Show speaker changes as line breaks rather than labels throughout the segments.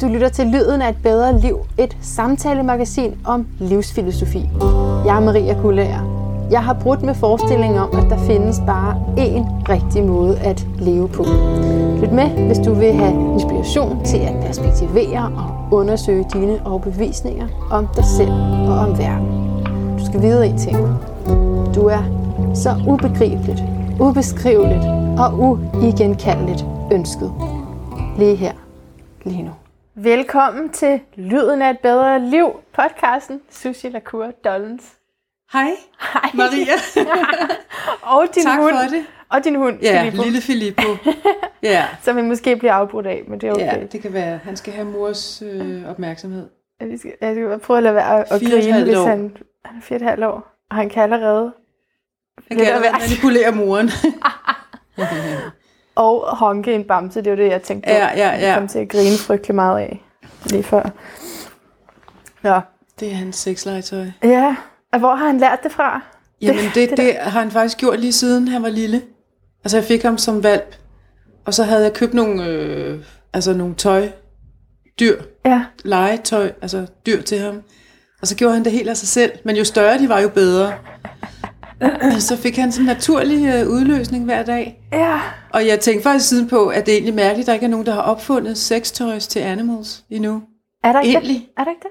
Du lytter til Lyden af et bedre liv, et samtalemagasin om livsfilosofi. Jeg er Maria Kullager. Jeg har brudt med forestillingen om, at der findes bare én rigtig måde at leve på. Lyt med, hvis du vil have inspiration til at perspektivere og undersøge dine overbevisninger om dig selv og om verden. Du skal vide en ting. Du er så ubegribeligt, ubeskriveligt og uigenkaldeligt ønsket. Lige her, lige nu. Velkommen til Lyden af et bedre liv, podcasten Sushi Lacour Dollens.
Hej,
Hej.
Maria.
og din
tak
hund.
for det.
Og din hund,
Ja,
Filippo,
lille Filippo. Ja.
som vi måske bliver afbrudt af, men det er okay.
ja, det kan være. Han skal have mors øh, opmærksomhed.
Jeg skal, jeg skal prøve at lade være at, grine, hvis
år.
han, han er fire og et år. Og han kan allerede
Han kan allerede manipulere moren.
og honke en bamse. Det var det, jeg tænkte på.
Ja, ja, ja.
Jeg kom til at grine frygtelig meget af lige før. Nå.
det er hans sexlegetøj.
Ja, og hvor har han lært det fra?
Jamen, det,
det
det, det har han faktisk gjort lige siden han var lille. Altså, jeg fik ham som valp. Og så havde jeg købt nogle, øh, altså nogle tøj, dyr,
Ja,
legetøj, altså dyr til ham. Og så gjorde han det helt af sig selv. Men jo større de var, jo bedre. Så fik han sådan en naturlig øh, udløsning hver dag.
ja.
Og jeg tænkte faktisk siden på, at det er egentlig mærkeligt, at der ikke er nogen, der har opfundet sextoys til animals endnu.
Er der ikke
Egentlig.
det? Er der ikke det?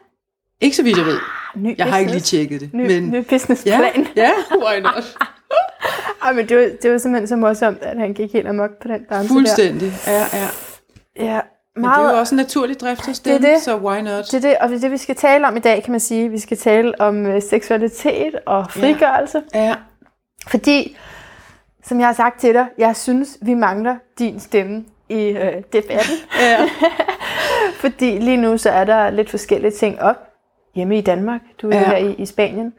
Ikke så vidt jeg ved.
Ny
Jeg har ikke lige
business.
tjekket det.
Ny,
men
ny businessplan.
ja, ja, why not?
Ej, men det var, det var simpelthen så morsomt, at han gik helt amok på den bamse
Fuldstændig. Ja, ja.
der. Ja,
Men det er jo også en naturlig drift hos dem,
det.
så why not?
Det er det, og det er det, vi skal tale om i dag, kan man sige. Vi skal tale om øh, seksualitet og frigørelse.
Ja,
Fordi, som jeg har sagt til dig, jeg synes, vi mangler din stemme i øh, debatten.
ja.
Fordi lige nu så er der lidt forskellige ting op hjemme i Danmark. Du er ja.
Ja.
her i, i Spanien.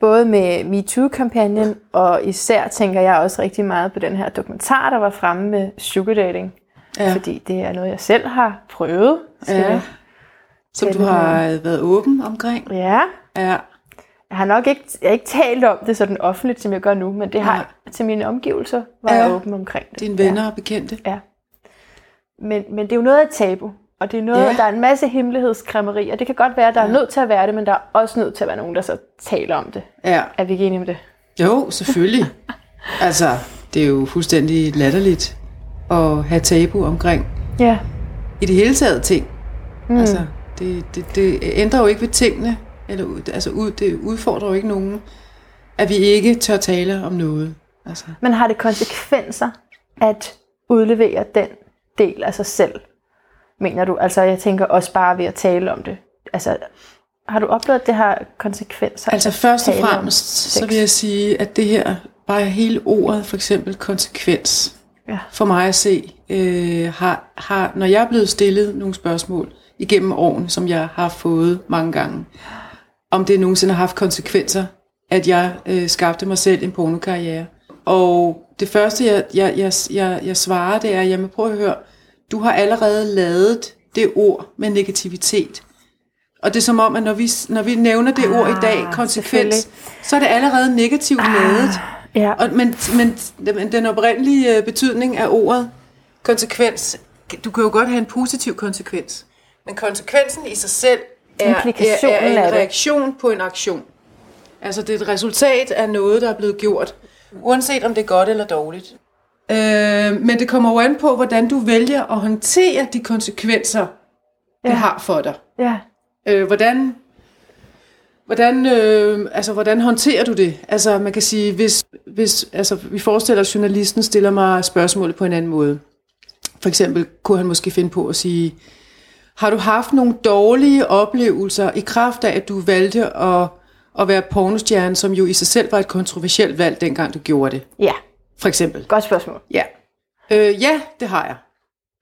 Både med MeToo-kampagnen, og især tænker jeg også rigtig meget på den her dokumentar, der var fremme med sugar dating.
Ja.
Fordi det er noget, jeg selv har prøvet.
Ja. Som du har været åben omkring.
ja.
Ja,
Jeg har nok ikke, jeg har ikke talt om det sådan offentligt, som jeg gør nu, men det har jeg til mine omgivelser, var
Ja.
jeg åben omkring det.
dine venner og bekendte.
Ja. Men, men det er jo noget af tabu, og det er noget,
Ja.
ja. der er en masse hemmelighedskræmmeri, og det kan godt være, at der ja. er nødt til at være det, men der er også nødt til at være nogen, der så taler om det.
Ja.
Er vi ikke enige om det?
Jo, selvfølgelig. altså, det er jo fuldstændig latterligt at have tabu omkring
Ja.
i det hele taget ting. Mm. Altså, det, det, det ændrer jo ikke ved tingene, eller altså, ud, det udfordrer jo ikke nogen, at vi ikke tør tale om noget. Altså,
Men har det konsekvenser at udlevere den del af sig selv, mener du? Altså, jeg tænker også bare ved at tale om det. Altså, har du oplevet, at det har konsekvenser?
altså først og fremmest, så vil jeg sige, at det her, bare hele ordet, for eksempel konsekvens,
Ja.
for mig at se, øh, har, har, når jeg er blevet stillet nogle spørgsmål igennem årene, som jeg har fået mange gange, om det nogensinde har haft konsekvenser, at jeg øh, skabte mig selv en pornokarriere. Og det første, jeg, jeg, jeg, jeg, jeg svarer, det er, jamen prøv at høre, du har allerede lavet det ord med negativitet. Og det er som om, at når vi, når vi nævner det ord i dag,
Ah,
konsekvens, så er det allerede negativt lavet.
Ja.
Og, men, men, den oprindelige øh, betydning af ordet konsekvens, du kan jo godt have en positiv konsekvens. Men konsekvensen i sig selv er, er, er en
det.
reaktion på en aktion. Altså det er et resultat af noget, der er blevet gjort. Uanset om det er godt eller dårligt. Øh, men det kommer jo an på, hvordan du vælger at håndtere de konsekvenser, det
Ja.
har for dig.
ja.
Øh, hvordan, hvordan, øh, altså, hvordan håndterer du det? Altså, man kan sige, hvis, hvis altså, vi forestiller os, at journalisten stiller mig spørgsmålet på en anden måde. For eksempel kunne han måske finde på at sige, har du haft nogle dårlige oplevelser i kraft af, at du valgte at, at være pornostjerne, som jo i sig selv var et kontroversielt valg, dengang du gjorde det?
Ja,
For eksempel.
godt spørgsmål.
Ja. Øh, ja, det har jeg.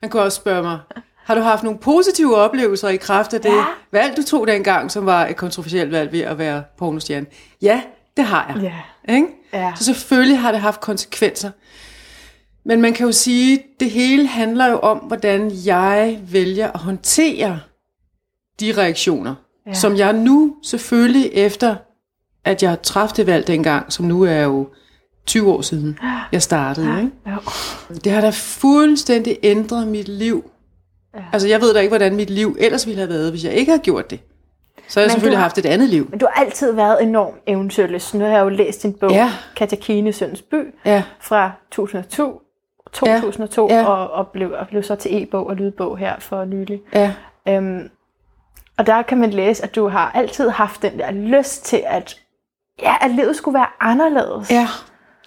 Han kunne også spørge mig, har du haft nogle positive oplevelser i kraft af det
Ja.
valg, du tog dengang, som var et kontroversielt valg ved at være pornostjerne? Ja, det har jeg.
Ja.
Ikke?
Ja.
Så selvfølgelig har det haft konsekvenser. Men man kan jo sige, det hele handler jo om, hvordan jeg vælger at håndtere de reaktioner,
Ja.
ja. som jeg nu selvfølgelig efter, at jeg træffede det valg dengang, som nu er jo 20 år siden, jeg startede. Ikke?
Jo.
Det har da fuldstændig ændret mit liv Ja. Altså, jeg ved da ikke, hvordan mit liv ellers ville have været, hvis jeg ikke havde gjort det. Så har jeg
Men
selvfølgelig
har-
haft et andet liv.
Men du har altid været enormt eventyrlysten. Nu har jeg jo læst din bog,
Ja.
Katja Kine, Søndens By,
Ja,
fra 2002, 2002
Ja.
Og, og, blev, og blev så til e-bog og lydbog her for nylig.
ja,
Øhm, og der kan man læse, at du har altid haft den der lyst til, at, ja, at livet skulle være anderledes.
ja.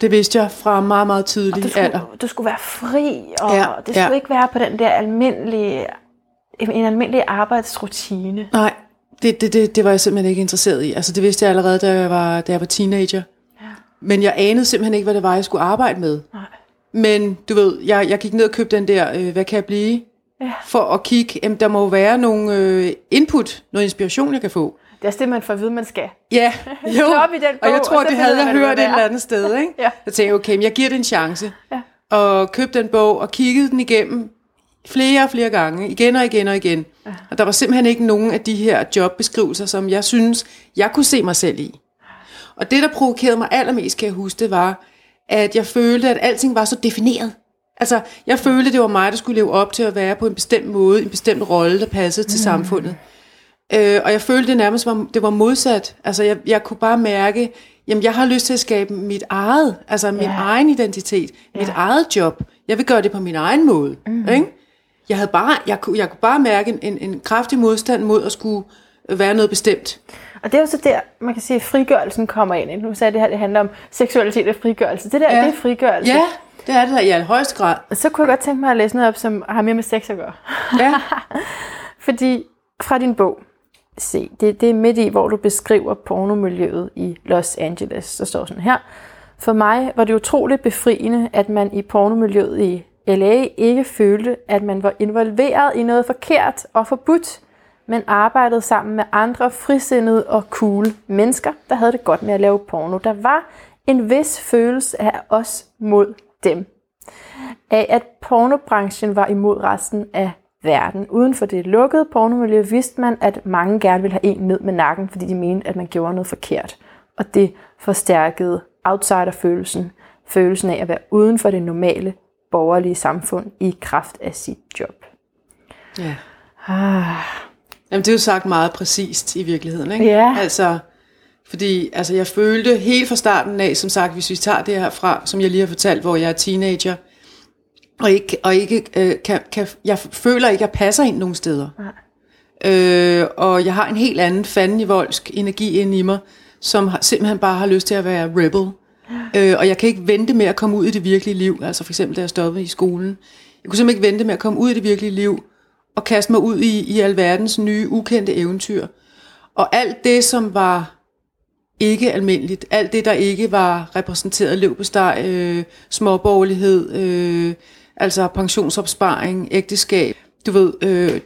Det vidste jeg fra meget, meget
du,
tidlig alder.
skulle, du skulle være fri, og
Ja,
det skulle
ja.
ikke være på den der almindelige, en almindelig arbejdsrutine.
Nej, det, det, det, det var jeg simpelthen ikke interesseret i. Altså, det vidste jeg allerede, da jeg var, da jeg var teenager.
Ja.
Men jeg anede simpelthen ikke, hvad det var, jeg skulle arbejde med.
Nej.
Men du ved, jeg, jeg gik ned og købte den der, øh, hvad kan jeg blive?
Ja.
For at kigge, jamen, der må være nogle øh, input, noget inspiration, jeg kan få.
Det er også det, man får at vide, man skal.
Ja, jo.
Op i den
og jeg
bog,
tror,
og
det havde jeg hørt et
er.
eller andet sted. Ikke?
Ja.
Så tænkte jeg, okay, men jeg giver det en chance.
Ja.
Og købte den bog og kiggede den igennem flere og flere gange, igen og igen og igen. Ja. Og der var simpelthen ikke nogen af de her jobbeskrivelser, som jeg synes, jeg kunne se mig selv i. Og det, der provokerede mig allermest, kan jeg huske, det var, at jeg følte, at alting var så defineret. Altså, jeg følte, det var mig, der skulle leve op til at være på en bestemt måde, en bestemt rolle, der passede til samfundet. Øh, og jeg følte det nærmest, var, det var modsat. Altså, jeg, jeg kunne bare mærke, jamen, jeg har lyst til at skabe mit eget, altså min
Ja.
egen identitet, mit eget job. Jeg vil gøre det på min egen måde. Mm. Ikke? Jeg, havde bare, jeg, kunne, jeg kunne bare mærke en, en, kraftig modstand mod at skulle være noget bestemt.
Og det er jo så der, man kan sige, at frigørelsen kommer ind. Nu sagde det her, det handler om seksualitet og frigørelse. Det der,
Ja.
det er frigørelse.
Ja, det er det da i allerhøjeste grad.
Så kunne jeg godt tænke mig at læse noget op, som har mere med sex at gøre.
Ja,
Fordi fra din bog, se, det, det er midt i, hvor du beskriver pornomiljøet i Los Angeles. Der står sådan her. For mig var det utroligt befriende, at man i pornomiljøet i LA ikke følte, at man var involveret i noget forkert og forbudt, men arbejdede sammen med andre frisindede og cool mennesker, der havde det godt med at lave porno. Der var en vis følelse af os mod dem af, at pornobranchen var imod resten af verden. Uden for det lukkede pornomiljø vidste man, at mange gerne ville have en ned med nakken, fordi de mente, at man gjorde noget forkert. Og det forstærkede outsider-følelsen, følelsen af at være uden for det normale borgerlige samfund i kraft af sit job.
ja.
Ah,
Jamen, det er jo sagt meget præcist i virkeligheden, ikke?
Ja.
Altså, fordi altså, jeg følte helt fra starten af, som sagt, hvis vi tager det her fra, som jeg lige har fortalt, hvor jeg er teenager, og ikke, og ikke øh, kan, kan, jeg føler ikke, at jeg passer ind nogen steder. Øh, og jeg har en helt anden fandenivoldsk energi ind i mig, som har, simpelthen bare har lyst til at være rebel. Øh, og jeg kan ikke vente med at komme ud i det virkelige liv. Altså for eksempel, da jeg stoppede i skolen. Jeg kunne simpelthen ikke vente med at komme ud i det virkelige liv, og kaste mig ud i, i alverdens nye, ukendte eventyr. Og alt det, som var ikke almindeligt, alt det, der ikke var repræsenteret levbesteg, øh, småborgerlighed, øh, altså pensionsopsparing, ægteskab, du ved, øh,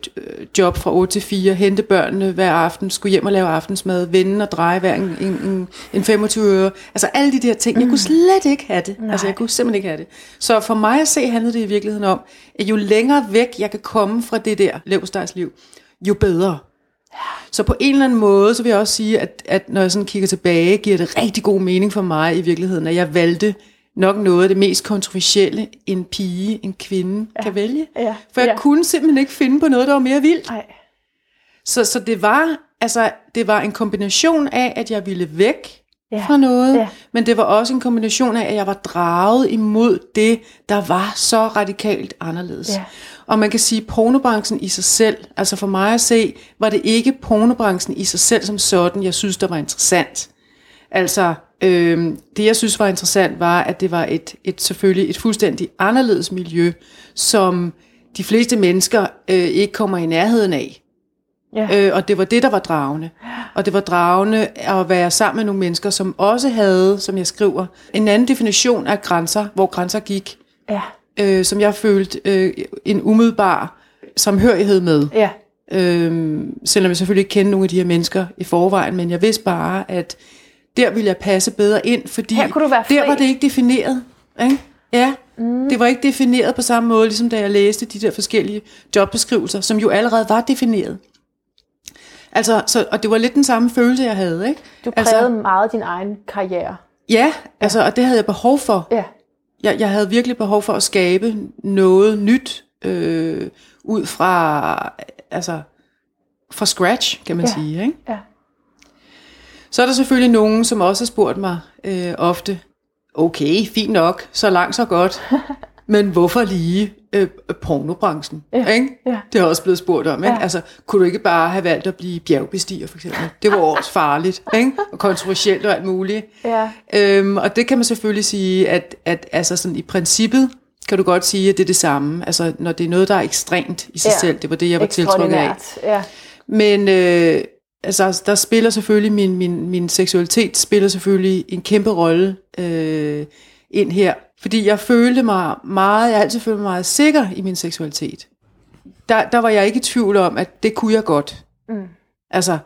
job fra 8 til 4, hente børnene hver aften, skulle hjem og lave aftensmad, vende og dreje hver en, en, en, en 25 øre. Altså alle de der ting, jeg kunne slet ikke have det. Altså jeg kunne simpelthen ikke have det. Så for mig at se handlede det i virkeligheden om, at jo længere væk jeg kan komme fra det der levbestegsliv, jo bedre. Så på en eller anden måde, så vil jeg også sige, at, at når jeg sådan kigger tilbage, giver det rigtig god mening for mig i virkeligheden, at jeg valgte nok noget af det mest kontroversielle, en pige, en kvinde ja. kan vælge.
Ja,
For jeg
ja.
kunne simpelthen ikke finde på noget, der var mere vildt.
nej.
Så, så det var altså det var en kombination af, at jeg ville væk
Ja,
fra noget,
ja.
men det var også en kombination af, at jeg var draget imod det, der var så radikalt anderledes.
Ja.
Og man kan sige, at pornobranchen i sig selv, altså for mig at se, var det ikke pornobranchen i sig selv som sådan, jeg synes, der var interessant. Altså, øh, det jeg synes var interessant, var, at det var et, et selvfølgelig et fuldstændig anderledes miljø, som de fleste mennesker øh, ikke kommer i nærheden af.
Ja.
Øh, og det var det, der var dragende. Og det var dragende at være sammen med nogle mennesker, som også havde, som jeg skriver, en anden definition af grænser, hvor grænser gik,
Ja,
øh, som jeg følte øh, en umiddelbar samhørighed med.
ja,
Øh, selvom jeg selvfølgelig ikke kendte nogle af de her mennesker i forvejen, men jeg vidste bare, at der ville jeg passe bedre ind, fordi
Her kunne du være fri.
der var det ikke defineret. Ikke? Ja, mm. det var ikke defineret på samme måde, ligesom da jeg læste de der forskellige jobbeskrivelser, som jo allerede var defineret. Altså, så, og det var lidt den samme følelse, jeg havde. Ikke?
du prægede altså, meget din egen karriere.
Ja, altså, og det havde jeg behov for.
Ja,
Jeg, jeg havde virkelig behov for at skabe noget nyt øh, ud fra, altså, fra scratch, kan man
Ja.
sige. Ikke?
Ja.
Så er der selvfølgelig nogen, som også har spurgt mig øh, ofte, okay, fint nok, så langt så godt, men hvorfor lige øh, pornobranchen?
Ja,
Ikke?
ja.
Det er også blevet spurgt om. Ikke?
Ja.
Altså, kunne du ikke bare have valgt at blive bjergbestiger, for eksempel? Det var også farligt, ikke? og kontroversielt og alt muligt.
Ja.
Øhm, og det kan man selvfølgelig sige, at, at altså sådan i princippet kan du godt sige, at det er det samme. Altså når det er noget, der er ekstremt i sig
Ja.
selv. Det var det, jeg var tiltrukket af.
Ja.
Men øh, altså, der spiller selvfølgelig, min, min, min seksualitet spiller selvfølgelig en kæmpe rolle øh, ind her. Fordi jeg følte mig meget, jeg altid følt mig meget sikker i min seksualitet. Der, der var jeg ikke i tvivl om, at det kunne jeg godt.
Mm.
Altså,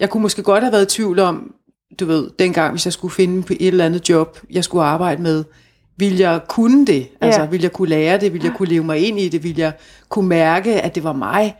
jeg kunne måske godt have været i tvivl om, du ved, dengang, hvis jeg skulle finde på et eller andet job, jeg skulle arbejde med, ville jeg kunne det? Altså,
Ja.
ville jeg kunne lære det? Ville jeg kunne leve mig ind i det? Ville jeg kunne mærke, at det var mig?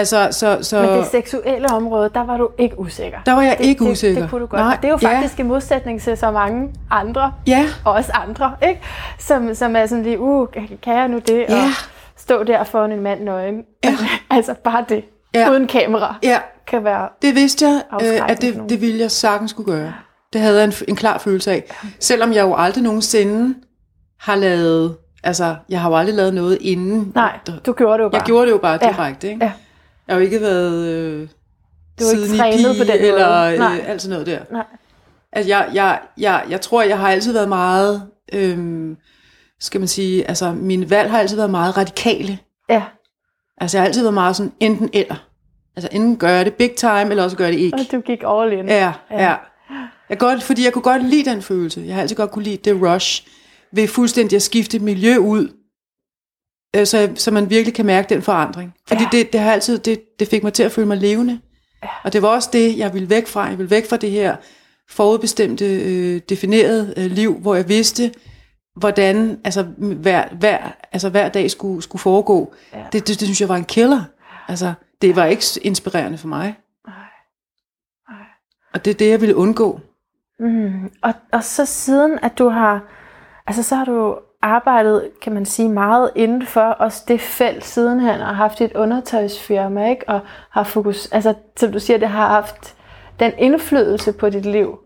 Altså, så, så
Men det seksuelle område, der var du ikke usikker.
der var jeg
det,
ikke
det,
usikker.
Det kunne du godt.
Nej,
det er jo
ja,
faktisk i modsætning til så mange andre,
Ja,
og også andre, ikke? Som, som er sådan lige, uh, kan jeg nu det?
Ja.
Og stå der foran en mand nøgen.
Ja.
altså bare det.
Ja.
Uden kamera.
ja,
Kan være...
det vidste jeg, øh, at det, det ville jeg sagtens kunne gøre. Det havde jeg en, en klar følelse af. Selvom jeg jo aldrig nogensinde har lavet, altså, jeg har jo aldrig lavet noget inden.
Nej, du gjorde det jo bare.
Jeg gjorde det jo bare
Ja.
direkte, ikke?
Ja.
Jeg har jo ikke været øh,
Du er ikke
siden i
trænet
pige,
på den måde.
eller
Nej.
øh, alt sådan noget der.
Nej.
Altså, jeg, jeg, jeg, jeg tror, jeg har altid været meget, øhm, skal man sige, altså, mine valg har altid været meget radikale.
Ja,
Altså, jeg har altid været meget sådan, enten eller. Altså, enten gør jeg det big time, eller også gør jeg det ikke.
og du gik all in.
Ja, ja. Jeg godt, fordi jeg kunne godt lide den følelse. Jeg har altid godt kunne lide det rush ved fuldstændig at skifte miljø ud, øh, så, så man virkelig kan mærke den forandring. Fordi
Ja.
det, det, har altid, det, det fik mig til at føle mig levende. Og det var også det, jeg ville væk fra. Jeg ville væk fra det her forudbestemte, øh, definerede øh, liv, hvor jeg vidste, hvordan altså, hver, hver, altså, hver dag skulle, skulle foregå.
Ja.
Det, det, det synes jeg var en killer. Altså, det var ikke inspirerende for mig.
Nej. Nej.
Og det er det, jeg ville undgå.
Mm. Og, og så siden, at du har, altså så har du arbejdet, kan man sige, meget inden for også det felt sidenhen, og haft et undertøjsfirma, ikke? Og har fokus, altså som du siger, det har haft den indflydelse på dit liv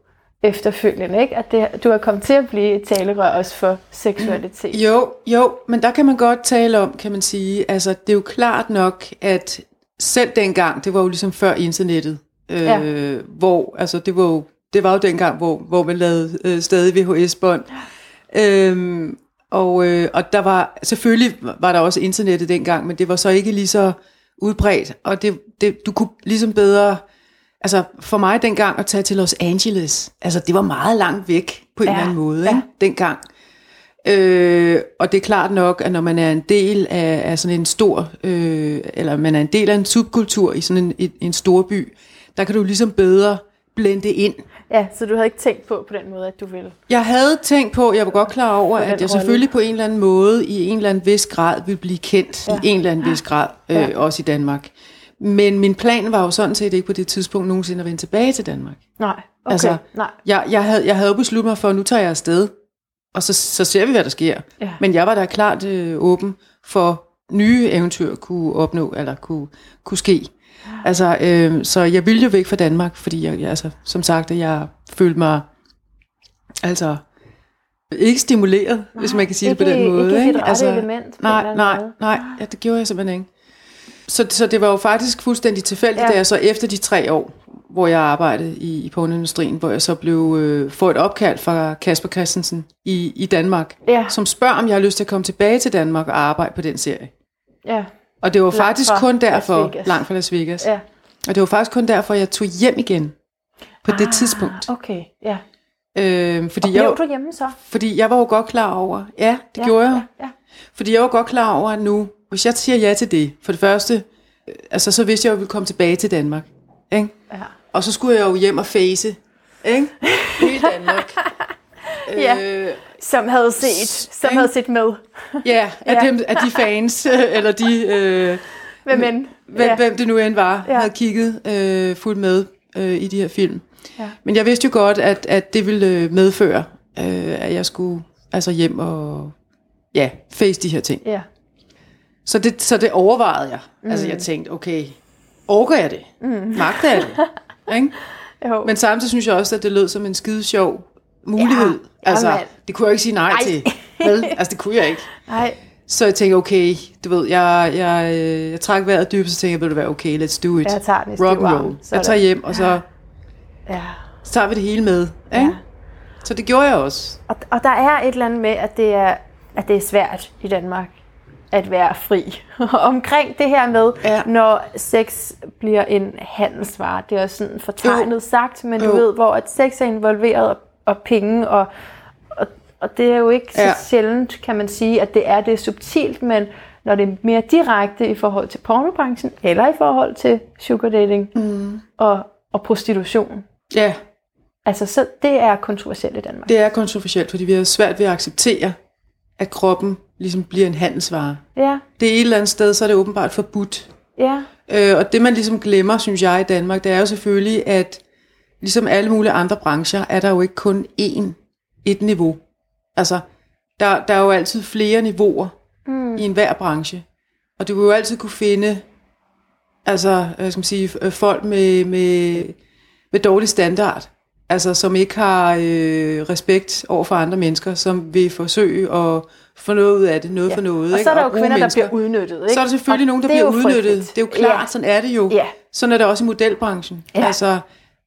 efterfølgende, ikke? At det, du er kommet til at blive et talerør også for seksualitet.
Jo, jo, men der kan man godt tale om, kan man sige, altså det er jo klart nok, at selv dengang, det var jo ligesom før internettet, øh,
Ja.
hvor, altså det var jo, det var jo dengang, hvor, hvor man lavede øh, stadig VHS-bånd. Øhm, og, øh, og der var, selvfølgelig var der også internettet dengang, men det var så ikke lige så udbredt, og det, det, du kunne ligesom bedre, altså for mig dengang at tage til Los Angeles, altså det var meget langt væk på en
Ja,
eller anden måde,
ja.
ikke? dengang. Øh, og det er klart nok, at når man er en del af, af sådan en stor, øh, eller man er en del af en subkultur i sådan en, en, en stor by, der kan du ligesom bedre blende ind.
Ja, så du havde ikke tænkt på på den måde, at du ville.
Jeg havde tænkt på, jeg var godt klar over, at jeg
rolle.
selvfølgelig på en eller anden måde, i en eller anden vis grad, ville blive kendt, ja. i en eller anden vis grad, øh,
Ja.
også i Danmark. Men min plan var jo sådan set ikke på det tidspunkt nogensinde at vende tilbage til Danmark.
Nej, okay,
Altså,
nej.
Jeg, jeg, havde, jeg havde jo besluttet mig for, at nu tager jeg afsted, og så, så ser vi, hvad der sker.
Ja.
Men jeg var da klart øh, åben for nye eventyr kunne opnå, eller kunne, kunne ske. Altså, øh, så jeg ville jo væk fra Danmark, fordi jeg, jeg altså, som sagt, at jeg følte mig altså ikke stimuleret, nej, hvis man kan sige det på
ikke-
den måde.
ikke et rette
altså,
element
nej, nej,
måde.
nej, ja, det gjorde jeg simpelthen ikke. Så, så det var jo faktisk fuldstændig tilfældigt,
Ja.
da jeg så efter de tre år, hvor jeg arbejdede i, i pornoindustrien, hvor jeg så blev øh, få et opkald fra Kasper Christensen i, i Danmark,
Ja,
som spørger, om jeg har lyst til at komme tilbage til Danmark og arbejde på den serie.
ja,
Og det var
Langt
faktisk
fra
kun derfor, langt fra Las Vegas,
ja.
og det var faktisk kun derfor, jeg tog hjem igen på det
Ah,
tidspunkt.
Okay, ja.
Øh, fordi,
Og
jeg,
blev du hjemme så?
fordi jeg var jo godt klar over, ja, det
ja,
gjorde jeg,
Ja, ja.
fordi jeg var godt klar over, at nu, hvis jeg siger ja til det, for det første, øh, altså så vidste jeg, at jeg ville komme tilbage til Danmark. Ikke?
ja.
Og så skulle jeg jo hjem og face, ikke? Hele Danmark.
Ja.
Øh,
Som havde set, som havde set med.
ja, af,
Ja.
Dem, af de fans, øh, eller de, øh,
Hvem end.
hvem,
ja.
hvem det nu end var,
Ja.
ja. havde kigget øh, fuldt med øh, i de her film.
Ja.
Men jeg vidste jo godt, at, at det ville øh, medføre, øh, at jeg skulle altså hjem og ja, face de her ting.
Ja.
Så det, så det overvejede jeg. Mm. Altså jeg tænkte, okay, orker jeg det? Mm. Magter jeg det? Ikke?
Jo.
Men samtidig synes jeg også, at det lød som en skide sjov mulighed.
Ja,
altså,
jamen.
det kunne jeg ikke sige nej
Ej.
til. Vel? Altså, det kunne jeg ikke.
Nej.
Så jeg tænkte, okay, du ved, jeg, jeg, jeg træk vejret dybt, så tænkte jeg, vil det være okay, let's do it.
Jeg tager den
Rock and roll. Jeg tager hjem, og så,
Ja.
så tager vi det hele med. Ikke?
Ja.
Så det gjorde jeg også.
Og, og der er et eller andet med, at det er, at det er svært i Danmark at være fri. Omkring det her med,
Ja.
når sex bliver en handelsvare. Det er også sådan fortegnet sagt, men du ved, hvor at sex er involveret og, penge, og, og, og det er jo ikke så
Ja.
sjældent, kan man sige, at det er det subtilt, men når det er mere direkte i forhold til pornobranchen, eller i forhold til sugar dating mm. og, og prostitution.
Ja,
Altså, så det er kontroversielt i Danmark.
det er kontroversielt, fordi vi har svært ved at acceptere, at kroppen ligesom bliver en handelsvare.
Ja,
Det er et eller andet sted, så er det åbenbart forbudt.
ja,
Øh, og det man ligesom glemmer, synes jeg, i Danmark, det er jo selvfølgelig, at ligesom alle mulige andre brancher, er der jo ikke kun én, et niveau. Altså, der, der er jo altid flere niveauer mm. i enhver branche. Og du vil jo altid kunne finde, altså, hvad skal man sige, øh, folk med, med, med dårlig standard. Altså, som ikke har øh, respekt over for andre mennesker, som vil forsøge at få noget ud af det, noget ja. for noget.
Og
ikke?
så er der jo
bruge
kvinder,
mennesker.
der bliver udnyttet. Ikke?
Så er der selvfølgelig
Og
nogen, der
er
bliver
jo
udnyttet.
frygteligt.
Det er jo klart,
Ja.
sådan er det jo.
Ja.
Sådan er det også i modelbranchen.
Ja.
Altså,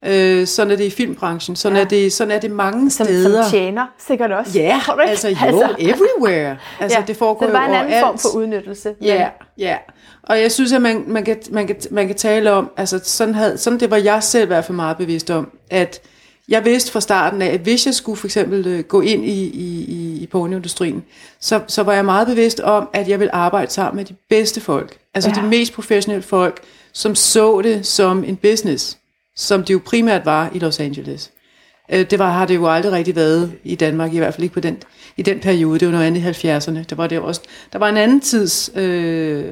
øh, sådan er det i filmbranchen. Sådan,
Ja.
er, det, sådan er det mange
som,
steder.
som tjener sikkert også.
Ja,
Tror du ikke?
altså jo, everywhere. Altså,
ja.
det foregår
det var en anden form for udnyttelse.
Ja, ja. Og jeg synes, at man, man, kan, man, kan, man kan tale om, altså sådan, havde, sådan det var jeg selv i hvert fald meget bevidst om, at jeg vidste fra starten af, at hvis jeg skulle for eksempel øh, gå ind i, i, i, i pornoindustrien, så, så var jeg meget bevidst om, at jeg ville arbejde sammen med de bedste folk. Altså
Ja.
de mest professionelle folk, som så det som en business, som det jo primært var i Los Angeles. Øh, Det var, har det jo aldrig rigtig været i Danmark, i hvert fald ikke på den, i den periode. Det var noget andet i 70'erne. Der var, det også, der var en anden tids... Øh,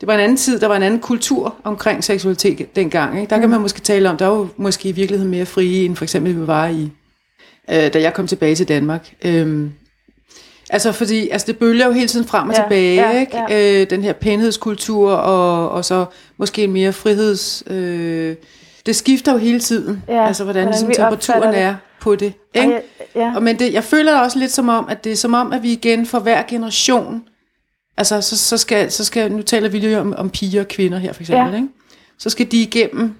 det var en anden tid, der var en anden kultur omkring seksualitet dengang. Ikke? Der kan man måske tale om, der var jo måske i virkeligheden mere frie, end for eksempel vi var i, øh, da jeg kom tilbage til Danmark. Øhm, altså fordi, altså det bølger jo hele tiden frem og
Ja,
tilbage,
ja,
ikke? Øh, den her pænhedskultur, og, og så måske en mere friheds... Øh, det skifter jo hele tiden,
Ja,
altså hvordan,
hvordan
ligesom temperaturen
det.
er på det.
Og
Ikke?
jeg- ja.
Og men det, jeg føler da også lidt som om, at det er som om, at vi igen for hver generation, altså så, så, skal, så skal, nu taler vi lige om, om piger og kvinder her for eksempel,
Ja.
ikke? så skal de igennem,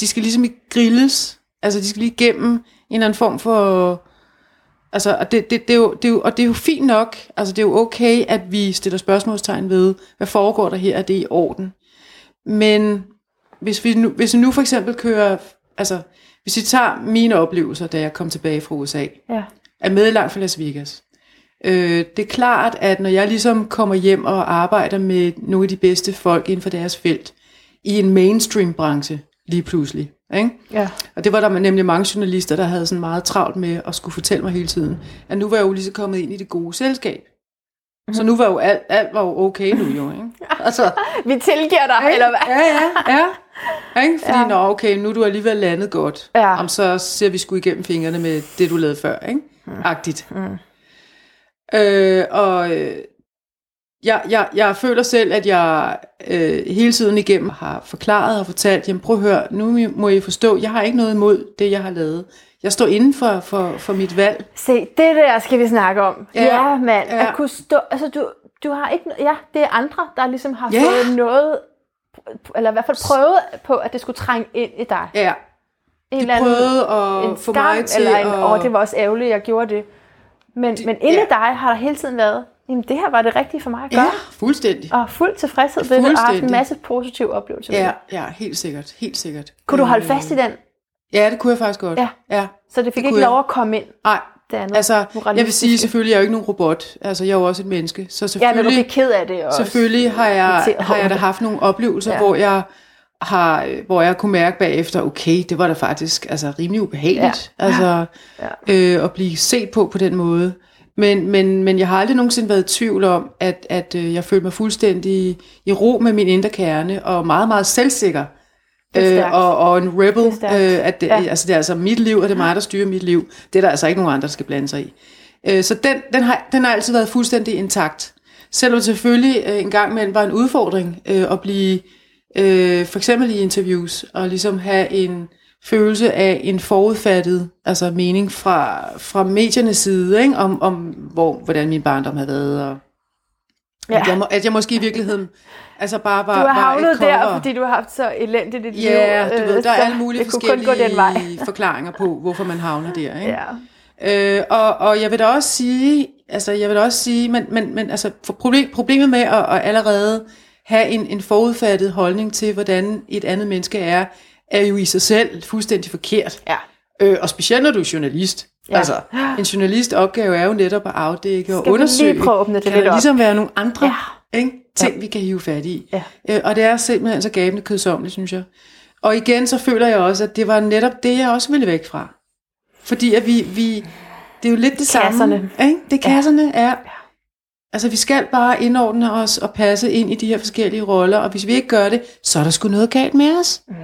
de skal ligesom grilles, altså de skal lige igennem en eller anden form for, altså og det, det, det, er jo, det er jo, og det er jo fint nok, altså det er jo okay, at vi stiller spørgsmålstegn ved, hvad foregår der her, er det i orden? Men hvis vi nu, hvis vi nu for eksempel kører, altså hvis vi tager mine oplevelser, da jeg kom tilbage fra USA,
Ja.
er med langt fra Las Vegas. Øh, det er klart, at når jeg ligesom kommer hjem og arbejder med nogle af de bedste folk inden for deres felt, i en mainstream-branche lige pludselig, ikke?
Ja.
Og det var der nemlig mange journalister, der havde sådan meget travlt med at skulle fortælle mig hele tiden, at nu var jeg jo lige så kommet ind i det gode selskab. Så nu var jo alt, alt var jo okay nu jo, ikke? Altså,
Vi tilgiver dig, eller hvad?
Ja, ja, ja. Ikke? Fordi,
Ja.
nå, okay, nu er du alligevel landet godt.
Ja.
Om så ser vi sgu igennem fingrene med det, du lavede før, ikke? Mm. Agtigt. Mm. Øh, og øh, jeg, jeg, jeg føler selv, at jeg øh, hele tiden igennem har forklaret og fortalt, jamen prøv at høre, nu må I forstå, jeg har ikke noget imod det, jeg har lavet. Jeg står inden for, for, for mit valg.
Se, det der skal vi snakke om. Ja,
Ja,
ja mand.
ja.
At kunne stå, altså du, du har ikke, ja, det er andre, der ligesom har
Ja.
fået noget, eller i hvert fald prøvet på, at det skulle trænge ind i dig.
Ja,
En
de
eller anden-
prøvede at
en
få mig til
eller en,
at...
åh, det var også ærgerligt, jeg gjorde det. Men, men inde
ja.
i dig har der hele tiden været, jamen det her var det rigtige for mig at gøre.
Ja, fuldstændig.
Og fuld tilfredshed ved det, og haft en masse positive oplevelser. ved
Ja,
det.
ja, helt sikkert, helt sikkert.
Kunne du holde
Øh,
fast i den,
Ja, det kunne jeg faktisk godt.
Ja.
ja.
så det fik
det
ikke lov
jeg.
at komme ind?
Nej,
Det andet
altså, jeg vil sige, selvfølgelig er jeg jo ikke nogen robot. Altså, jeg er jo også et menneske. Så
Ja, men du
selvfølgelig,
ked af det også.
selvfølgelig har, jeg, har jeg da haft nogle oplevelser,
Ja.
hvor jeg har, hvor jeg kunne mærke bagefter, okay, det var da faktisk altså, rimelig ubehageligt,
Ja.
altså,
Ja.
øh, at blive set på på den måde. Men, men, men jeg har aldrig nogensinde været i tvivl om, at, at øh, jeg følte mig fuldstændig i ro med min indre kerne, og meget, meget selvsikker.
Er
Øh, og, og en rebel,
Det
øh, at det,
Ja.
altså, det er altså mit liv, og det er mig, der styrer mit liv. Det er der altså ikke nogen andre, der skal blande sig i. Øh, så den, den, har, den har altid været fuldstændig intakt. Selvom selvfølgelig øh, en gang imellem var en udfordring øh, at blive, øh, for eksempel i interviews, og ligesom have en følelse af en forudfattet altså mening fra, fra mediernes side, ikke? om, om hvor, hvordan min barndom har været, og ja. at, jeg, må- at jeg måske i virkeligheden altså bare var,
Du har havnet der, fordi du har haft så elendigt et liv.
Ja, du
øh,
ved, der er alle mulige forskellige forklaringer på, hvorfor man havner der. Ikke?
Ja.
Øh, og, og jeg vil da også sige, altså jeg vil da også sige, men, men, men altså for problem, problemet med at, at allerede have en, en forudfattet holdning til, hvordan et andet menneske er, er jo i sig selv fuldstændig forkert.
Ja.
Øh, og specielt når du er journalist.
Ja.
Ja. Altså, en journalist opgave er jo netop at afdække og
Skal
undersøge.
lige prøve at åbne det
kan
lidt
der
op?
ligesom være nogle andre
Ja.
ikke, ting, vi kan hive fat i.
Ja.
Øh, og det er simpelthen så gabende kedsommeligt, synes jeg. Og igen, så føler jeg også, at det var netop det, jeg også ville væk fra. Fordi at vi, vi det er jo lidt det
Kasserne.
samme. Ikke? Det er kasserne, ja. ja. Altså, vi skal bare indordne os og passe ind i de her forskellige roller, og hvis vi ikke gør det, så er der sgu noget galt med os. Mm.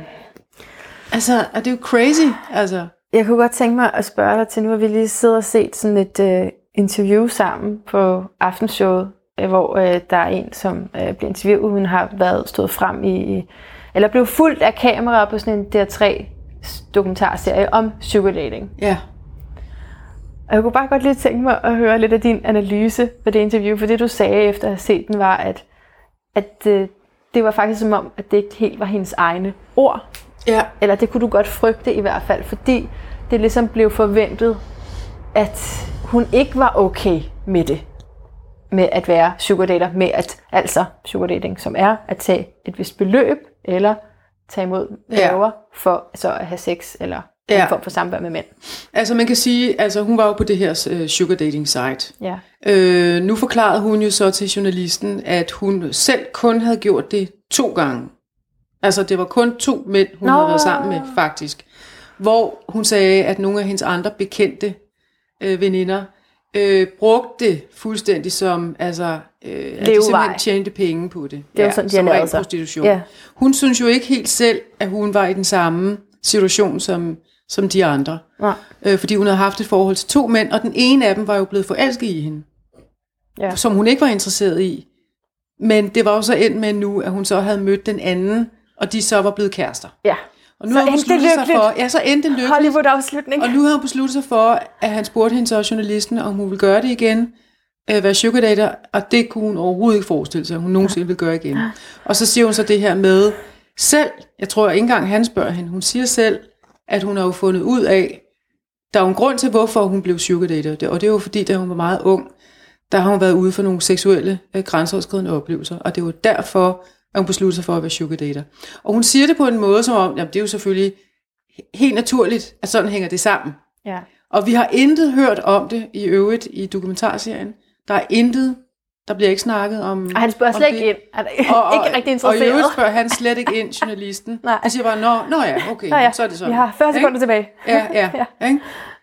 Altså, er det er jo crazy, altså.
Jeg kunne godt tænke mig at spørge dig til, nu har vi lige siddet og set sådan et uh, interview sammen på aftenshowet, øh, hvor uh, der er en, som uh, bliver interviewet. Hun har været stået frem i, eller blev fuldt af kameraer på sådan en DR3 dokumentarserie om sugar dating.
Ja.
Og jeg kunne bare godt lige tænke mig at høre lidt af din analyse på det interview, for det du sagde efter at have set den var, at, at øh, det var faktisk som om, at det ikke helt var hendes egne ord.
Ja.
Eller det kunne du godt frygte i hvert fald, fordi det ligesom blev forventet, at hun ikke var okay med det. Med at være sugar dater, med at, altså sugar dating, som er at tage et vist beløb, eller tage imod
Ja.
gaver for så at have sex, eller ja.
Ja.
en form for samvær med mænd.
Altså, man kan sige, altså hun var jo på det her uh, sugar dating site.
Ja.
Øh, nu forklarede hun jo så til journalisten, at hun selv kun havde gjort det to gange. Altså, det var kun to mænd, hun
Nå.
havde været sammen med, faktisk. Hvor hun sagde, at nogle af hendes andre bekendte øh, veninder øh, brugte det fuldstændig som, altså, øh, at de simpelthen tjente penge på det.
Det er jo sådan, de
som ren
sig.
prostitution.
Ja.
Hun synes jo ikke helt selv, at hun var i den samme situation som, som de andre.
Nej.
Øh, fordi hun havde haft et forhold til to mænd, og den ene af dem var jo blevet forelsket i hende
Ja.
som hun ikke var interesseret i. Men det var jo så endt med nu, at hun så havde mødt den anden, og de så var blevet kærester.
ja.
Og nu
Så
har hun besluttet sig for, ja, så endte lykkeligt.
Hollywood-afslutning.
Og nu har hun besluttet sig for, at han spurgte hende så journalisten, om hun ville gøre det igen, øh, være sugar dater, og det kunne hun overhovedet ikke forestille sig, at hun nogensinde ville gøre igen. Og så siger hun så det her med, selv, jeg tror ikke engang han spørger hende, hun siger selv, at hun har jo fundet ud af, der er jo en grund til, hvorfor hun blev sugar dater, og det er jo fordi, da hun var meget ung, der har hun været ude for nogle seksuelle øh, grænseoverskridende oplevelser, og det var derfor, at hun besluttede sig for at være sugar dater. Og hun siger det på en måde, som om, jamen det er jo selvfølgelig helt naturligt, at sådan hænger det sammen.
Ja.
Og vi har intet hørt om det i øvrigt i dokumentarserien. Der er intet, der bliver ikke snakket om
Og han spørger slet
det.
ikke ind. Er
Og, og,
ikke rigtig
Og i
interesseret.
øvrigt spørger han slet ikke ind, journalisten.
Nej.
Han siger bare, nå, nå ja, okay,
Nå ja,
så er det sådan.
har 40
Ikke?
sekunder tilbage.
Ja, ja.
Ja.
ja. Ikke?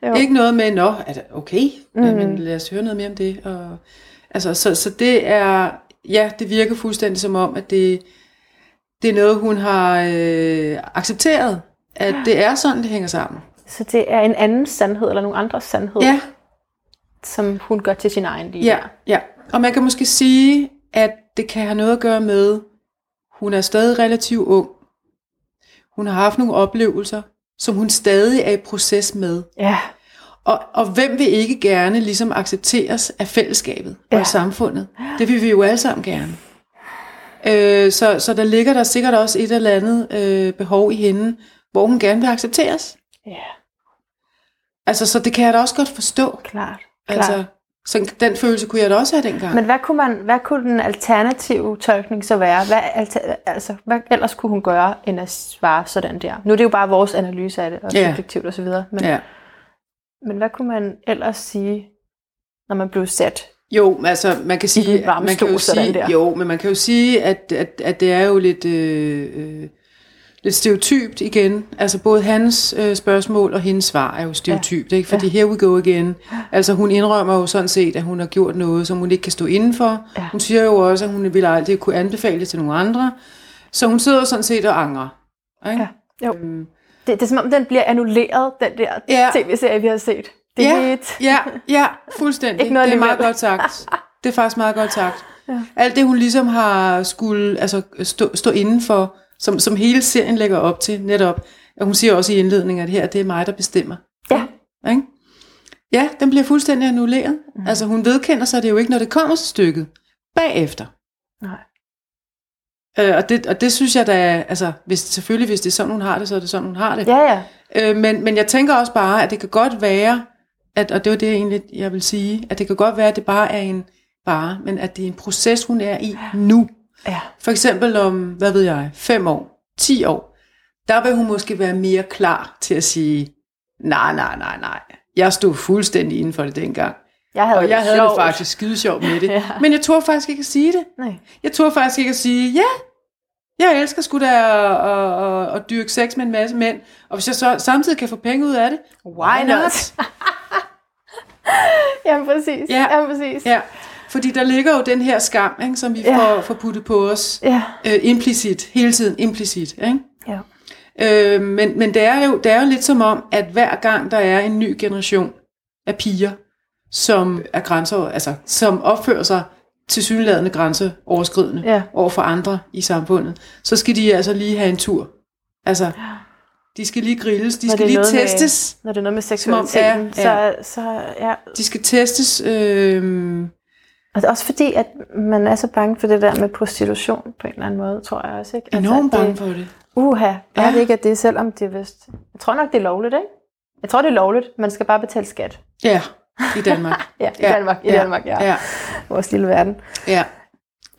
Jo.
ikke noget med, nå, er det okay? Mm. Men lad os høre noget mere om det. Og, altså, så, så det er, ja, det virker fuldstændig som om, at det, det er noget, hun har øh, accepteret, at det er sådan, det hænger sammen.
Så det er en anden sandhed, eller nogle andres sandhed,
Ja,
som hun gør til sin egen lige
ja,
der.
ja. Og man kan måske sige, at det kan have noget at gøre med, hun er stadig relativt ung. Hun har haft nogle oplevelser, som hun stadig er i proces med.
Ja.
Og, og hvem vil ikke gerne ligesom accepteres af fællesskabet og
Ja.
af samfundet? Det vil vi jo alle sammen gerne. Øh, så, så der ligger der sikkert også et eller andet øh, behov i hende, hvor hun gerne vil accepteres.
Ja,
Altså, så det kan jeg da også godt forstå.
klart.
Altså,
klart.
så den følelse kunne jeg da også have dengang.
Men hvad kunne, man, hvad kunne den alternative tolkning så være? Hvad, alter, altså, hvad ellers kunne hun gøre, end at svare sådan der? Nu er det jo bare vores analyse af det, og
Ja.
subjektivt osv. Men,
ja.
Men hvad kunne man ellers sige, når man blev sat?
Jo, altså man kan sige,
varme
man kan jo sige,
der.
jo, men man kan jo sige, at, at, at det er jo lidt, øh, øh, lidt stereotypt igen. Altså både hans øh, spørgsmål og hendes svar er jo stereotypt, ikke? Fordi here we go again. Altså hun indrømmer jo sådan set, at hun har gjort noget, som hun ikke kan stå indenfor.
Ja.
Hun siger jo også, at hun ville aldrig kunne anbefale det til nogle andre. Så hun sidder sådan set og angrer. Ikke?
Ja. Jo. Det, det er som om, den bliver annulleret, den der
Ja.
tv-serie, vi har set. Det er
Ja,
et-
ja, ja, fuldstændig.
Ikke noget
det er meget godt sagt. Det er faktisk meget godt sagt. Ja. Alt det, hun ligesom har skulle altså, stå, stå inden for, som, som hele serien lægger op til, netop. Og hun siger også i indledningen, at her, det er mig, der bestemmer.
Ja.
Ikke? Ja, den bliver fuldstændig annulleret. Mm. Altså hun vedkender sig det jo ikke, når det kommer til stykket. Bagefter.
Nej.
Øh, og, det, og det synes jeg da, altså hvis, selvfølgelig hvis det er sådan, hun har det, så er det sådan, hun har det.
Ja, ja.
Øh, men, men jeg tænker også bare, at det kan godt være, at, og det var det egentlig, jeg vil sige, at det kan godt være, at det bare er en, bare, men at det er en proces, hun er i nu.
Ja.
For eksempel om, hvad ved jeg, fem år, ti år, der vil hun måske være mere klar til at sige, nej, nej, nej, nej, jeg stod fuldstændig inden for det dengang.
Jeg havde
og jeg
det
havde
sjovt.
det faktisk skide sjovt med det.
Ja.
Men jeg tror faktisk ikke at sige det.
Nej.
Jeg tror faktisk ikke at sige, ja, jeg elsker sgu da at, at, at, at dyrke sex med en masse mænd, og hvis jeg så samtidig kan få penge ud af det,
Why not? Jamen præcis.
Ja.
Jamen præcis.
Ja, fordi der ligger jo den her skam, ikke, som vi
Ja.
får, får puttet på os
Ja.
øh, implicit, hele tiden implicit. Ikke?
ja.
Øh, men men det, er jo, det er jo lidt som om, at hver gang der er en ny generation af piger, som er grænser, altså som opfører sig til synlædende grænseoverskridende
Ja.
over for andre i samfundet, så skal de altså lige have en tur. Altså, de skal lige grilles, de
Når
skal lige
noget med-
testes,
Når det er noget med
Som om-
seksualiteten,
ja,
så, så ja.
de skal testes, øh,
er også fordi, at man er så bange for det der med prostitution på en eller anden måde, tror jeg også. Ikke?
enormt
det,
bange for det.
Uha, er
Ja.
det ikke, at det er selvom det er vist... Jeg tror nok, det er lovligt, ikke? Jeg tror, det er lovligt. Man skal bare betale skat.
Ja, i Danmark.
Ja, i Danmark. I Danmark, ja.
ja,
Vores lille verden.
ja.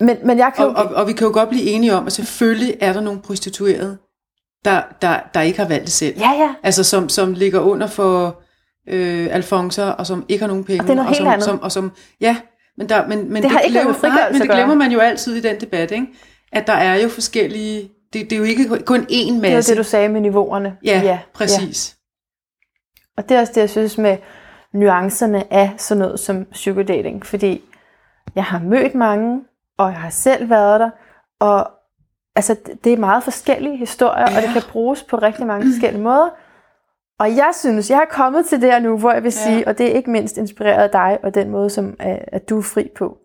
Men, men jeg kan
Og,
jo...
og, og vi kan jo godt blive enige om, at selvfølgelig er der nogle prostituerede, der, der, der ikke har valgt det selv.
Ja, ja.
Altså som, som ligger under for øh, alfonser, og som ikke har nogen penge.
Og det er noget
og
helt
som,
andet.
Som, og som, ja, men, der, men, men
Det noget
glemmer, nej, men det glemmer man jo altid i den debat, ikke? at der er jo forskellige, det, det er jo ikke kun én
Det var
masse.
det, du sagde med niveauerne.
ja,
ja,
præcis.
Og det er også det, jeg synes med nuancerne af sådan noget som sugar dating. Fordi jeg har mødt mange, og jeg har selv været der. Og altså, det er meget forskellige historier, ja. og det kan bruges på rigtig mange forskellige måder. Og jeg synes, jeg er kommet til det her nu, hvor jeg vil
Ja.
sige, og det er ikke mindst inspireret af dig, og den måde, som at, at du er fri på,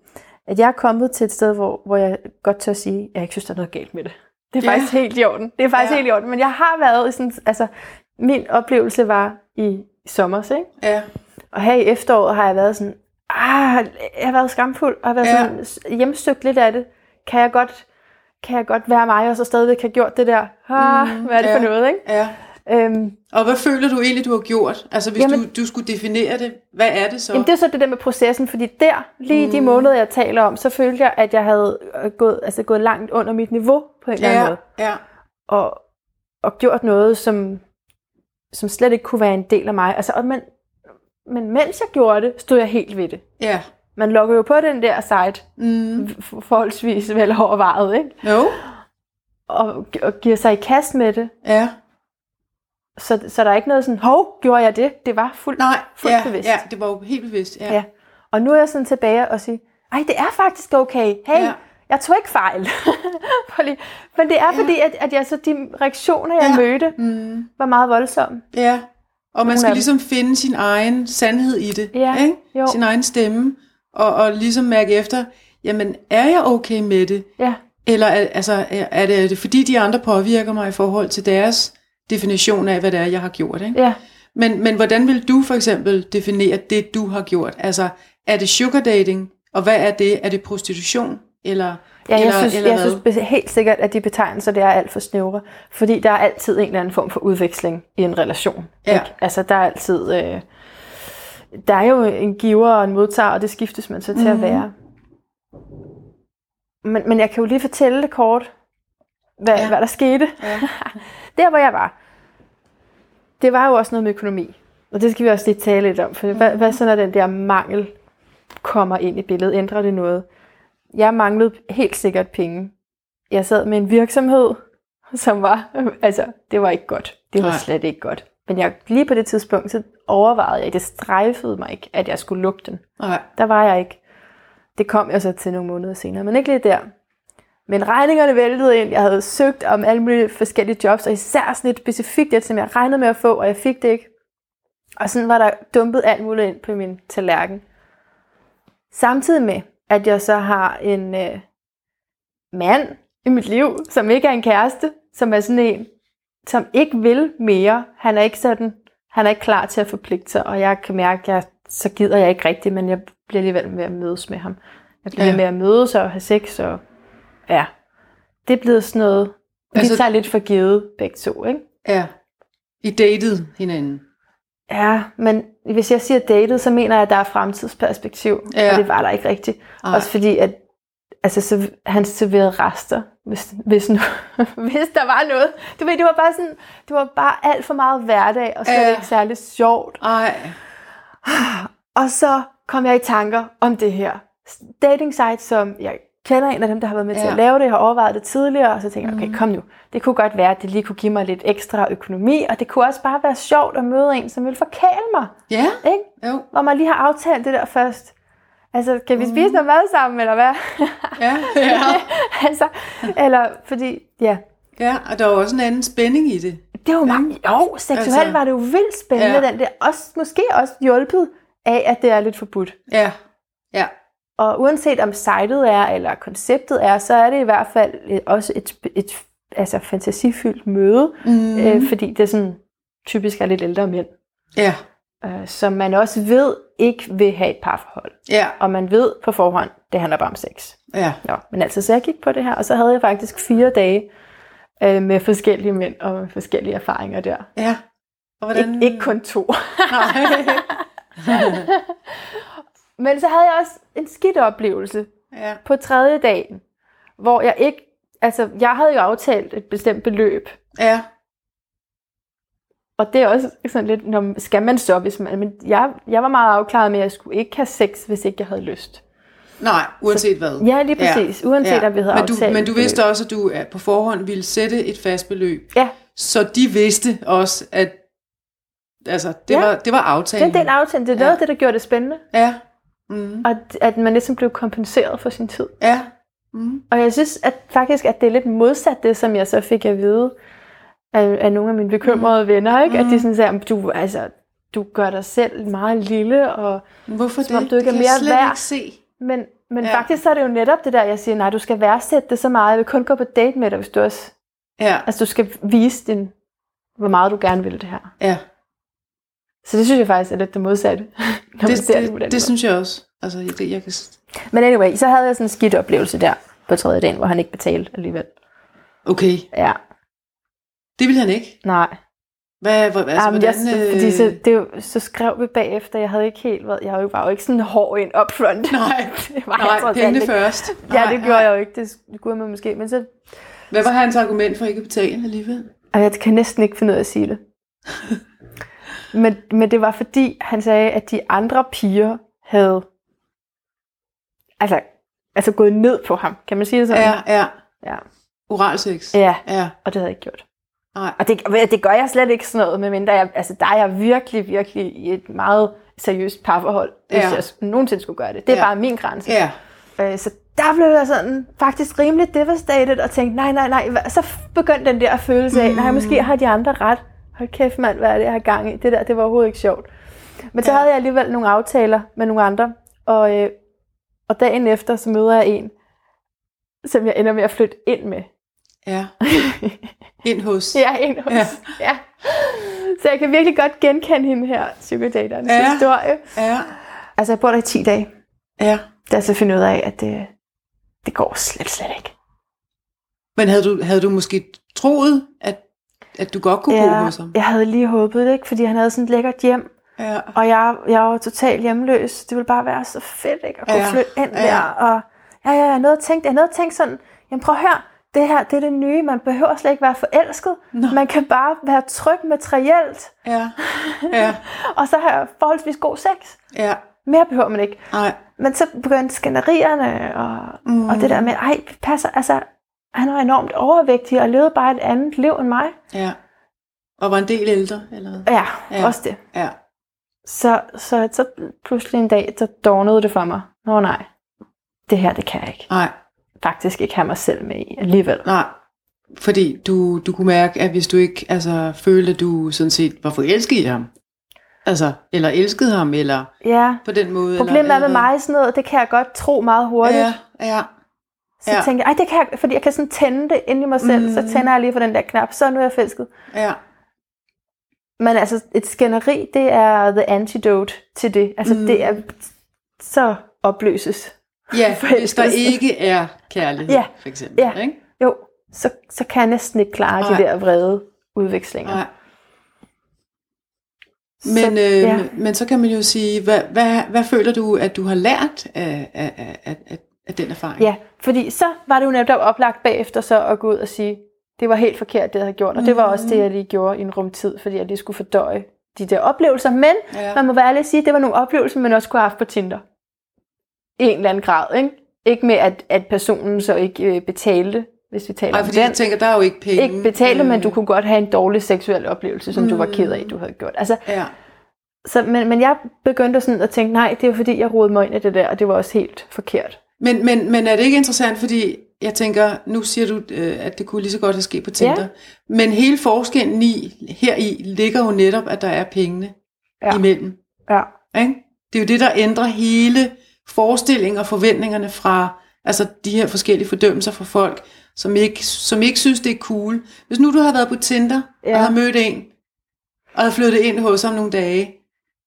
at jeg er kommet til et sted, hvor, hvor jeg godt tør sige, at jeg ikke synes, der er noget galt med det. Det er
Ja.
faktisk helt i orden. Det er faktisk
Ja.
helt i orden. Men jeg har været i sådan, altså, min oplevelse var i, i sommer, ikke?
Ja,
Og her i efteråret har jeg været sådan, ah, jeg har været skamfuld, og har været
Ja.
sådan hjemstøgt lidt af det. Kan jeg godt, kan jeg godt være mig, og så stadigvæk have gjort det der? Ah, mm, hvad er det
ja.
for noget, ikke?
ja.
Øhm,
Og hvad føler du egentlig, du har gjort? Altså hvis
Jamen-
du, du skulle definere det, hvad er det så?
Jamen, det er så det der med processen, fordi der, lige mm. de måneder, jeg taler om, så følte jeg, at jeg havde øh, gået, altså gået langt under mit niveau på en eller anden
ja,
måde.
ja,
Og, og gjort noget, som, som slet ikke kunne være en del af mig. Altså, og, men, men mens jeg gjorde det, stod jeg helt ved det.
ja.
Man logger jo på den der site,
Mm.
forholdsvis vel overvejet, ikke?
Jo,
Og, og giver sig i kast med det.
ja.
Så, så der er ikke noget sådan, hov, gjorde jeg det? Det var fuldt,
Nej,
fuldt
ja,
bevidst.
ja, det var jo helt bevidst. Ja.
Ja. Og nu er jeg sådan tilbage og sige, ej, det er faktisk okay. Hey,
Ja.
jeg tog ikke fejl. Men det er
Ja.
fordi, at, at jeg, så de reaktioner, jeg
Ja.
mødte,
Mm.
var meget voldsomme.
Ja, og man skal ligesom finde sin egen sandhed i det,
Ja,
ikke?
jo.
sin egen stemme, og, og ligesom mærke efter, jamen er jeg okay med det?
Ja.
Eller er, altså, er, det, er det fordi de andre påvirker mig i forhold til deres definition af, hvad det er, jeg har gjort? Ikke?
Ja.
Men, men hvordan vil du for eksempel definere det, du har gjort? Altså, er det sugar dating, og hvad er det? Er det prostitution? Eller,
Ja, jeg
eller,
synes,
eller
jeg
hvad?
synes helt sikkert, at de betegnelser, det er alt for snævre. Fordi der er altid en eller anden form for udveksling i en relation.
Ja.
Ikke? Altså, der er altid... Øh, der er jo en giver og en modtager, og det skiftes man så til
Mhm.
at være. Men, men jeg kan jo lige fortælle det kort, hvad,
Ja.
hvad der skete.
Ja.
Der, hvor jeg var, det var jo også noget med økonomi. Og det skal vi også lige tale lidt om. For
Mhm.
hvad, hvad så, når den der mangel kommer ind i billedet? Ændrer det noget? Jeg manglede helt sikkert penge. Jeg sad med en virksomhed, som var, altså, det var ikke godt. Det var
Nej.
slet ikke godt. Men jeg, lige på det tidspunkt, så overvejede jeg, det strejfede mig ikke, at jeg skulle lukke den.
Nej.
Der var jeg ikke. Det kom jeg så til nogle måneder senere, men ikke lige der. Men regningerne væltede ind. Jeg havde søgt om alle mulige forskellige jobs, og især sådan et specifikt et, som jeg regnede med at få, og jeg fik det ikke. Og sådan var der dumpet alt muligt ind på min tallerken. Samtidig med, at jeg så har en øh, mand i mit liv, som ikke er en kæreste, som er sådan en, som ikke vil mere. Han er ikke sådan, han er ikke klar til at forpligte sig, og jeg kan mærke, at jeg, så gider jeg ikke rigtigt, men jeg bliver alligevel med at mødes med ham. Jeg bliver
Ja.
med at mødes og have sex, og ja, det er blevet sådan noget, vi
Altså-
altså, tager lidt for givet begge to, ikke?
Ja. I dated hinanden.
Ja, men hvis jeg siger dated, så mener jeg, at der er fremtidsperspektiv,
Ja.
og det var der ikke rigtigt.
Ej.
Også fordi, at altså, så, han serverede rester, hvis, hvis, nu, hvis der var noget. Du ved, det var bare sådan, det var bare alt for meget hverdag, og så
Ja.
ja. ikke særlig sjovt.
Ej.
Og så kom jeg i tanker om det her dating site, som jeg kender en af dem, der har været med til
Ja.
at lave det, jeg har overvejet det tidligere, og så tænkte jeg, okay, kom nu. Det kunne godt være, at det lige kunne give mig lidt ekstra økonomi, og det kunne også bare være sjovt at møde en, som vil forkæle mig.
Ja.
Ikke?
Jo.
Hvor man lige har aftalt det der først. Altså, kan vi spise noget mad sammen, eller hvad?
Ja. Ja.
altså, eller fordi, ja.
ja. Og der er jo også en anden spænding i det.
Det var meget, jo, seksuelt
Altså-
var det jo vildt spændende,
ja.
den der. Også, måske også hjulpet af, at det er lidt forbudt.
Ja. Ja.
Og uanset om sitet er, eller konceptet er, så er det i hvert fald også et, et altså fantasifyldt møde,
Mm.
øh, fordi det sådan typisk er lidt ældre mænd,
Ja.
øh, som man også ved ikke vil have et parforhold.
Ja.
Og man ved på forhånd, det handler bare om sex.
Ja.
Nå, men altså, så jeg gik på det her, og så havde jeg faktisk fire dage øh, med forskellige mænd og med forskellige erfaringer der.
Ja. Og hvordan?
Ikke, ikke kun to.
Nej.
men så havde jeg også en skidt oplevelse
ja.
på tredje dagen, hvor jeg ikke, altså jeg havde jo aftalt et bestemt beløb,
Ja.
og det er også sådan lidt, når, skal man så, hvis man, men jeg, jeg var meget afklaret med, at jeg skulle ikke have sex, hvis ikke jeg havde lyst.
Nej, uanset hvad.
Ja, lige præcis, uanset at vi havde
men du,
aftalt
Men du vidste
beløb.
også, at du er på forhånd ville sætte et fast beløb.
Ja,
Så de vidste også, at altså, det,
Ja.
var, det var
det er
aftalen.
en del af aftalen, det er noget
Ja.
af det, der gjorde det spændende,
Ja. Mm.
og at- man ligesom blev kompenseret for sin tid.
Ja. Mm.
Og jeg synes at faktisk, at det er lidt modsat det, som jeg så fik at vide af, af nogle af mine bekymrede venner, ikke? At de sådan sagde, du, altså, du gør dig selv meget lille, og,
Hvorfor
Som om
det?
du ikke er
kan jeg
mere
slet
værd.
ikke se.
men, men
ja.
faktisk så er det jo netop det der, jeg siger, nej, du skal værdsætte det så meget, jeg vil kun gå på date med dig, hvis du også,
Ja.
altså du skal vise din, hvor meget du gerne vil det her.
ja.
Så det synes jeg faktisk er lidt det modsatte, når man
Det,
ser det,
det, det, synes jeg også. Altså, det, jeg kan...
Men anyway, så havde jeg sådan en skidt oplevelse der på tredje dagen, hvor han ikke betalte alligevel.
Okay,
Ja,
det vil han ikke.
nej.
Hvad, hvad, altså,
Jamen, jeg,
hvordan, øh...
fordi så, det, er jo- så skrev vi bagefter, jeg havde ikke helt været, jeg var jo- ikke sådan hård ind upfront.
Nej,
det var jeg
nej,
trods
pengene først.
Ja,
Nej,
det gjorde jeg jo ikke, det kunne man måske, men så,
Hvad var hans argument for ikke at betale alligevel?
og jeg kan næsten ikke finde ud af at sige det. men, men det var fordi, han sagde, at de andre piger havde, altså, altså gået ned på ham, kan man sige det sådan?
Ja, ja.
ja.
Oralsex.
Ja,
Ja.
og det havde jeg ikke gjort.
Nej.
Og det, det gør jeg slet ikke sådan noget, medmindre jeg, altså der er jeg virkelig, virkelig i et meget seriøst parforhold, hvis
Ja.
jeg nogensinde skulle gøre det. Det er
Ja.
bare min grænse.
Ja.
Øh, så der blev jeg sådan faktisk rimelig devastated og tænkte, nej, nej, nej. Så begyndte den der følelse af, nej, måske har de andre ret. Hold kæft mand, hvad er det, jeg har gang i? Det der, det var overhovedet ikke sjovt. Men så
Ja.
havde jeg alligevel nogle aftaler med nogle andre, og, øh, og dagen efter, så møder jeg en, som jeg ender med at flytte ind med.
Ja. Ind hos.
Ja, ind hos.
Ja.
Ja. Så jeg kan virkelig godt genkende hende her, psykodaterens
Ja.
ja. historie.
Ja.
Altså, jeg bor der i 10 dage.
Ja.
Jeg så finder ud af, at det, det går slet, slet ikke.
Men havde du, havde du måske troet, at, at du godt kunne bo hos ham?
jeg havde lige håbet det, ikke? fordi han havde sådan et lækkert hjem,
Ja.
og jeg, jeg var totalt hjemløs. Det ville bare være så fedt, ikke? At kunne
Ja.
ja. flytte ind
Ja.
der. Og ja, ja, jeg nåede at tænke, jeg nåede at tænke sådan, jamen prøv at høre, det her, det er det nye. Man behøver slet ikke være forelsket.
Nå.
Man kan bare være tryg materielt.
Ja. Ja.
Og så har jeg forholdsvis god sex.
Ja.
Mere behøver man ikke.
Nej.
Men så begyndte skænderierne, og,
Mm.
mm. og det der med, ej, vi passer, altså, han var enormt overvægtig og levede bare et andet liv end mig.
Ja. Og var en del ældre, eller?
Ja,
Ja.
også det.
Ja.
Så, så, så pludselig en dag, så dawnede det for mig. Nå nej, det her, det kan jeg ikke.
Nej.
Faktisk ikke have mig selv med i alligevel.
Nej. Fordi du, du kunne mærke, at hvis du ikke altså, følte, at du sådan set var forelsket i ham, Altså, eller elskede ham, eller
Ja.
på den måde.
Problemet
eller,
er med
eller,
mig sådan noget, det kan jeg godt tro meget hurtigt.
Ja, ja.
Så
ja.
tænker jeg, ej, det kan jeg, fordi jeg kan sådan tænde det ind i mig selv, mm. så tænder jeg lige på den der knap, så nu er jeg forelsket.
ja.
Men altså, et skænderi, det er the antidote til det. Altså, mm. det er, så opløses.
Ja, hvis der ikke er kærlighed,
Ja.
for eksempel.
Ja.
Ikke?
Jo, så, så kan jeg næsten ikke klare
Nej.
de der vrede udvekslinger.
Nej. Men,
så,
øh,
ja.
men, men så kan man jo sige, hvad, hvad, hvad føler du, at du har lært af, af, af, af, af, den erfaring?
Ja, fordi så var det jo netop oplagt bagefter så at gå ud og sige, det var helt forkert, det jeg havde gjort. Og det var også det, jeg lige gjorde i en rumtid, fordi jeg lige skulle fordøje de der oplevelser. Men
Ja.
man må være ærlig at sige, at det var nogle oplevelser, man også kunne have haft på Tinder. I en eller anden grad, ikke? Ikke med, at, at personen så ikke øh, betalte, hvis vi taler
Ej,
om
fordi
den.
jeg tænker, der er jo ikke penge.
ikke betalte, men du
Øh,
kunne godt have en dårlig seksuel oplevelse, som mm. du var ked af, du havde gjort. Altså,
Ja.
så, men, men jeg begyndte sådan at tænke, nej, det er fordi, jeg rodede mig ind i det der, og det var også helt forkert.
Men, men, men er det ikke interessant, fordi jeg tænker, nu siger du, øh, at det kunne lige så godt have sket på Tinder.
Ja.
Men hele forskellen i, her i ligger jo netop, at der er pengene
Ja.
imellem.
Ja.
Ikke? Det er jo det, der ændrer hele forestillingen og forventningerne fra altså de her forskellige fordømmelser fra folk, som ikke, som ikke synes, det er cool. Hvis nu du har været på Tinder ja.
Ja.
og har mødt en, og havde flyttet ind hos ham nogle dage,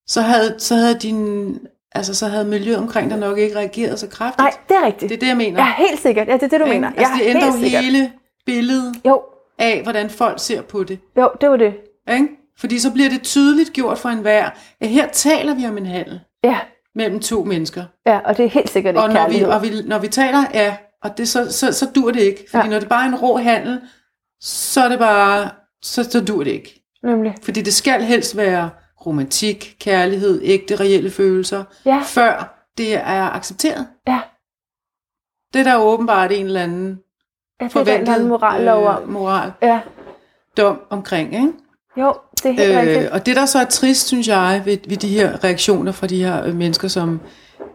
så havde, så havde din, altså så havde miljøet omkring dig nok ikke reageret så kraftigt.
Nej, det er rigtigt.
Det er det, jeg mener.
Ja, helt sikkert. Ja, det er det, du mener.
Altså,
ja,
det ændrer jo
sikkert.
hele billedet
Jo,
af, hvordan folk ser på det.
jo, det var det.
Ikke? Fordi så bliver det tydeligt gjort for enhver, at her taler vi om en handel
Ja,
mellem to mennesker.
ja og det er helt sikkert ikke
Og når vi, og vi, når vi taler, ja, og det, så, så, så dur det ikke. Fordi
ja.
når det bare er en rå handel, så er det bare, så, så dur det ikke.
Nemlig.
Fordi det skal helst være romantik, kærlighed, ægte, reelle følelser,
Ja.
før det er accepteret.
Ja,
Det er der åbenbart en eller anden
ja anden morallov om.
øh, moral
Ja,
dom omkring. Ikke?
jo, det er helt øh, rigtigt.
og det der så er trist, synes jeg, ved, ved de her reaktioner fra de her øh, mennesker, som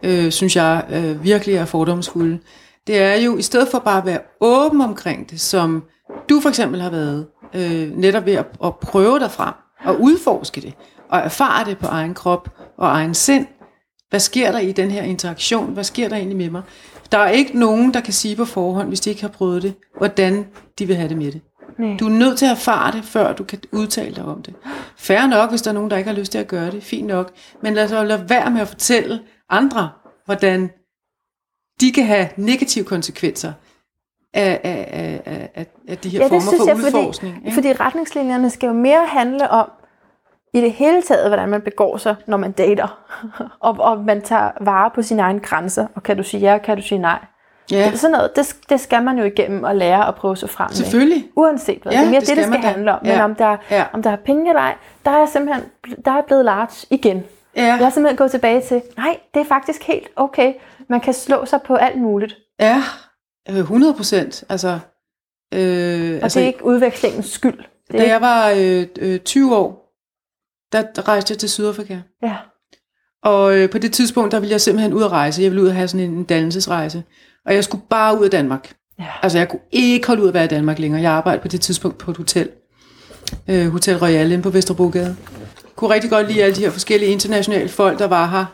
øh, synes jeg øh, virkelig er fordomsfulde, det er jo, i stedet for bare at være åben omkring det, som du for eksempel har været, øh, netop ved at, at prøve dig frem, og udforske det, og erfare det på egen krop og egen sind. Hvad sker der i den her interaktion? Hvad sker der egentlig med mig? Der er ikke nogen, der kan sige på forhånd, hvis de ikke har prøvet det, hvordan de vil have det med det.
Nej.
Du er nødt til at erfare det, før du kan udtale dig om det. Færre nok, hvis der er nogen, der ikke har lyst til at gøre det. Fint nok. Men lad os lade være med at fortælle andre, hvordan de kan have negative konsekvenser af, af, af, af, af, de her
Ja,
former
synes
for
jeg,
udforskning.
fordi,
ikke?
fordi retningslinjerne skal jo mere handle om, i det hele taget, hvordan man begår sig, når man dater. og, og man tager vare på sine egne grænser. Og kan du sige ja, kan du sige nej.
ja,
Sådan noget, det, det skal man jo igennem og lære at prøve sig frem med.
selvfølgelig.
Uanset hvad.
Ja,
det er mere
det
det, det
skal
skal, handle om. Men
Ja.
om der,
Ja.
om der er penge eller ej, der er jeg simpelthen der er blevet large igen.
Ja,
Jeg har simpelthen gået tilbage til, nej, det er faktisk helt okay. Man kan slå sig på alt muligt.
ja øh, 100 procent. Altså, øh,
Og
altså,
det er ikke udvekslingens skyld. Det
da jeg var øh, øh, 20 år, der rejste jeg til Sydafrika.
ja.
Og øh, på det tidspunkt, der ville jeg simpelthen ud at rejse. Jeg ville ud og have sådan en dannelsesrejse. Og jeg skulle bare ud af Danmark.
Ja.
Altså, jeg kunne ikke holde ud at være i Danmark længere. Jeg arbejdede på det tidspunkt på et hotel. Øh, hotel Royal inde på Vesterbrogade. Kunne rigtig godt lide alle de her forskellige internationale folk, der var her.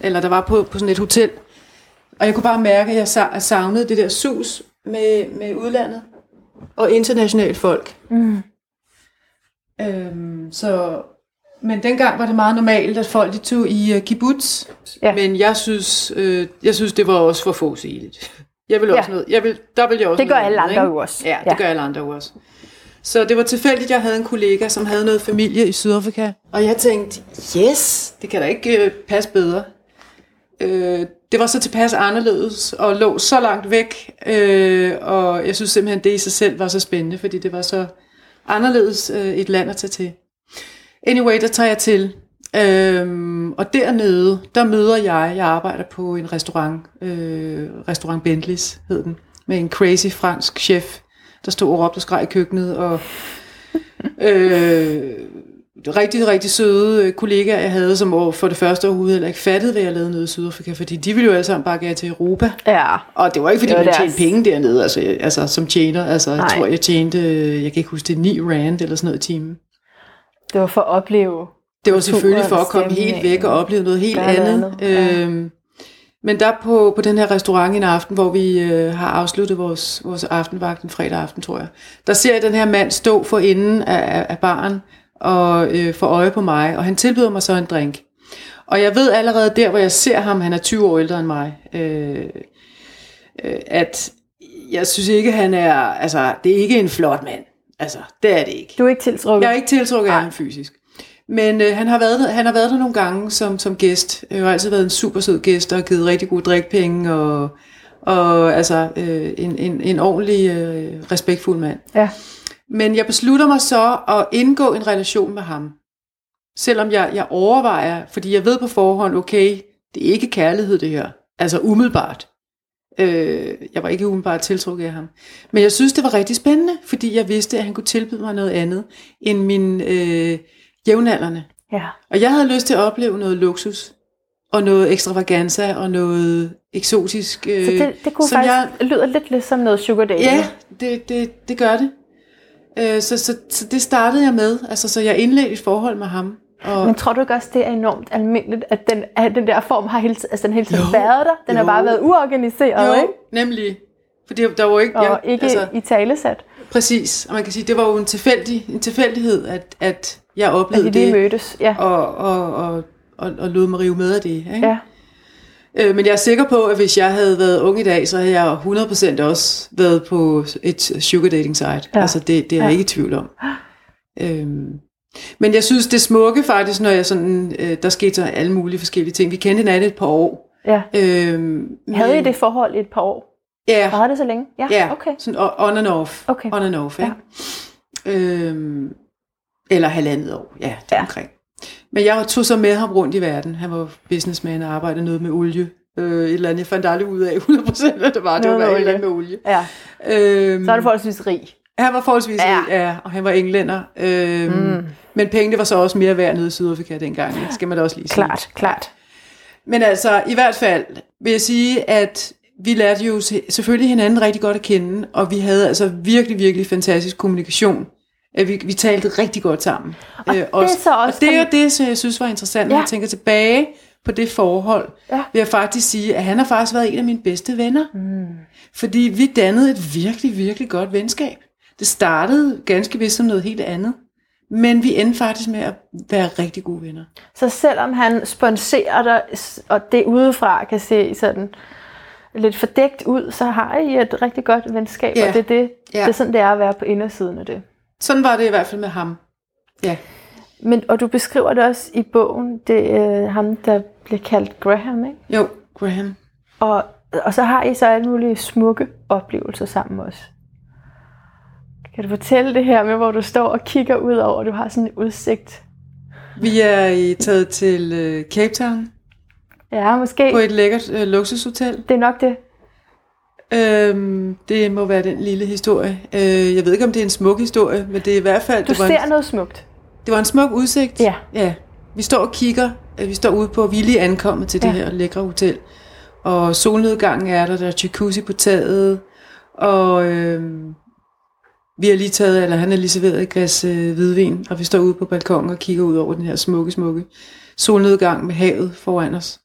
Eller der var på, på sådan et hotel. Og jeg kunne bare mærke, at jeg savnede det der sus med, med udlandet. Og internationalt folk.
Mm.
Øhm, så, men dengang var det meget normalt, at folk de tog i uh, kibbutz.
Ja.
Men jeg synes, øh, jeg synes, det var også for forudsigeligt. Jeg vil også
Ja.
noget. Jeg vil, der vil jeg også
Det gør
noget
alle andre jo også.
Ja, det
Ja.
gør alle andre jo også. Så det var tilfældigt, at jeg havde en kollega, som havde noget familie i Sydafrika. Og jeg tænkte, yes, det kan da ikke øh, passe bedre. Øh, det var så tilpas anderledes og lå så langt væk. Øh, og jeg synes simpelthen, det i sig selv var så spændende, fordi det var så anderledes øh, et land at tage til. Anyway, der tager jeg til. Øhm, og dernede, der møder jeg, jeg arbejder på en restaurant, øh, restaurant Bentleys hed den, med en crazy fransk chef, der stod og råbte og skreg i køkkenet, og øh, rigtig, rigtig søde øh, kollegaer, jeg havde, som over- for det første overhovedet heller ikke fattede, hvad jeg lavede nede i Sydafrika, fordi de ville jo alle sammen bare gerne til Europa.
Ja.
Og det var ikke, fordi
Det var
man tjente penge dernede, altså, jeg- altså som tjener. Altså, jeg
Nej.
tror, jeg tjente, jeg kan ikke huske det, 9 rand eller sådan noget i timen.
Det var for at opleve
Det var selvfølgelig for at komme helt væk og opleve noget helt andet.
andet, ja.
Øhm, men der på, på den her restaurant en aften, hvor vi øh, har afsluttet vores, vores aftenvagt en fredag aften, tror jeg, der ser jeg den her mand stå for enden af, af, af baren og øh, få øje på mig, og han tilbyder mig så en drink. Og jeg ved allerede der, hvor jeg ser ham, han er 20 år ældre end mig, øh, øh, at jeg synes ikke, han er, altså, det er ikke en flot mand. Altså, det er det ikke.
Du er ikke tiltrukket?
Jeg er ikke tiltrukket af ham fysisk. Men øh, han, har været, han har været der nogle gange som, som gæst. Jeg har altid været en super sød gæst og givet rigtig gode drikpenge og, og altså øh, en, en, en ordentlig øh, respektfuld mand.
Ja.
Men jeg beslutter mig så at indgå en relation med ham. Selvom jeg, jeg overvejer, fordi jeg ved på forhånd, okay, det er ikke kærlighed det her. Altså umiddelbart. Øh, jeg var ikke umiddelbart tiltrukket af ham. Men jeg synes, det var rigtig spændende, fordi jeg vidste, at han kunne tilbyde mig noget andet end min øh, jævnaldrende.
ja.
Og jeg havde lyst til at opleve noget luksus, og noget ekstravaganza, og noget eksotisk. Øh,
Så det, det kunne
som
faktisk jeg... lyder lidt ligesom noget sugar dating.
Ja, det, det, det gør det. Øh, så, så, så det startede jeg med. Altså, så jeg indledte et forhold med ham. Og
Men tror du ikke også, det er enormt almindeligt, at den, at den der form har hele, altså den hele tiden
Jo.
været der? Den har
Jo.
bare været uorganiseret,
jo,
ikke?
nemlig. Fordi der var ikke...
Og
jeg,
ikke altså, i talesat,
Præcis. Og man kan sige, det var jo en, tilfældig, en tilfældighed, at, at jeg
at
oplevede
de lige
det.
mødtes. Ja.
Og, og, og, og, og lod mig rive med af det. Ikke?
ja.
Øh, men jeg er sikker på, at hvis jeg havde været ung i dag, så havde jeg 100% også været på et sugar dating site. Ja. Altså det, det er jeg
Ja.
ikke i tvivl om. Øhm, men jeg synes, det smukke faktisk, når jeg sådan, øh, der skete så alle mulige forskellige ting. Vi kendte hinanden et par år.
ja.
Øhm,
Havde I
men-
det forhold i et par år?
Ja,
Var det så længe? Ja,
ja
okay.
sådan on and off.
Okay.
On and off, ikke? Øhm, eller halvandet år, ja, det
Ja.
ja. omkring. Men jeg tog så med ham rundt i verden. Han var businessman og arbejdede noget med olie. Øh, et eller andet, jeg fandt aldrig ud af 100% hvad det var. Det var
Noget med
olie.
Ja.
Øhm,
Så er du forholdsvis rig.
Han var forholdsvis
Ja.
ja. ja, og han var englænder. Øhm, mm. Men pengene var så også mere værd nede i Sydafrika dengang, ikke? skal man da også lige sige.
Klart, klart.
Men altså, i hvert fald vil jeg sige, at vi lærte jo se- selvfølgelig hinanden rigtig godt at kende, og vi havde altså virkelig, virkelig fantastisk kommunikation. At vi, vi talte rigtig godt sammen.
Og det er så også
og det er det, som jeg synes var interessant, når
Ja.
jeg tænker tilbage på det forhold,
Ja.
vil jeg faktisk sige, at han har faktisk været en af mine bedste venner. Mm. Fordi vi dannede et virkelig, virkelig godt venskab. Det startede ganske vist som noget helt andet. Men vi endte faktisk med at være rigtig gode venner.
Så selvom han sponserer dig, og det udefra kan se sådan lidt fordækt ud, så har I et rigtig godt venskab,
Ja.
og det er, det,
Ja.
det er sådan, det er at være på indersiden af det.
Sådan var det i hvert fald med ham. Ja.
Men, og du beskriver det også i bogen, det er ham, der bliver kaldt Graham, ikke?
Jo, Graham.
Og, og så har I så alle mulige smukke oplevelser sammen også. Kan du fortælle det her med, hvor du står og kigger ud over, du har sådan en udsigt?
Vi er i- taget til øh, Cape Town
Ja, måske.
på et lækkert øh, luksushotel.
Det er nok det.
Øhm, det må være den lille historie. Øh, jeg ved ikke, om det er en smuk historie, men det er i hvert fald...
Du
det var
ser
en,
noget smukt.
Det var en smuk udsigt.
Ja.
ja. Vi står og kigger. øh, Vi står ude på, vi lige ankommet til det
Ja.
her lækre hotel. Og solnedgangen er der, der er jacuzzi på taget. Og øhm, vi har lige taget, eller han har lige serveret et glas øh, hvidvin. Og vi står ude på balkongen og kigger ud over den her smukke, smukke solnedgang med havet foran os.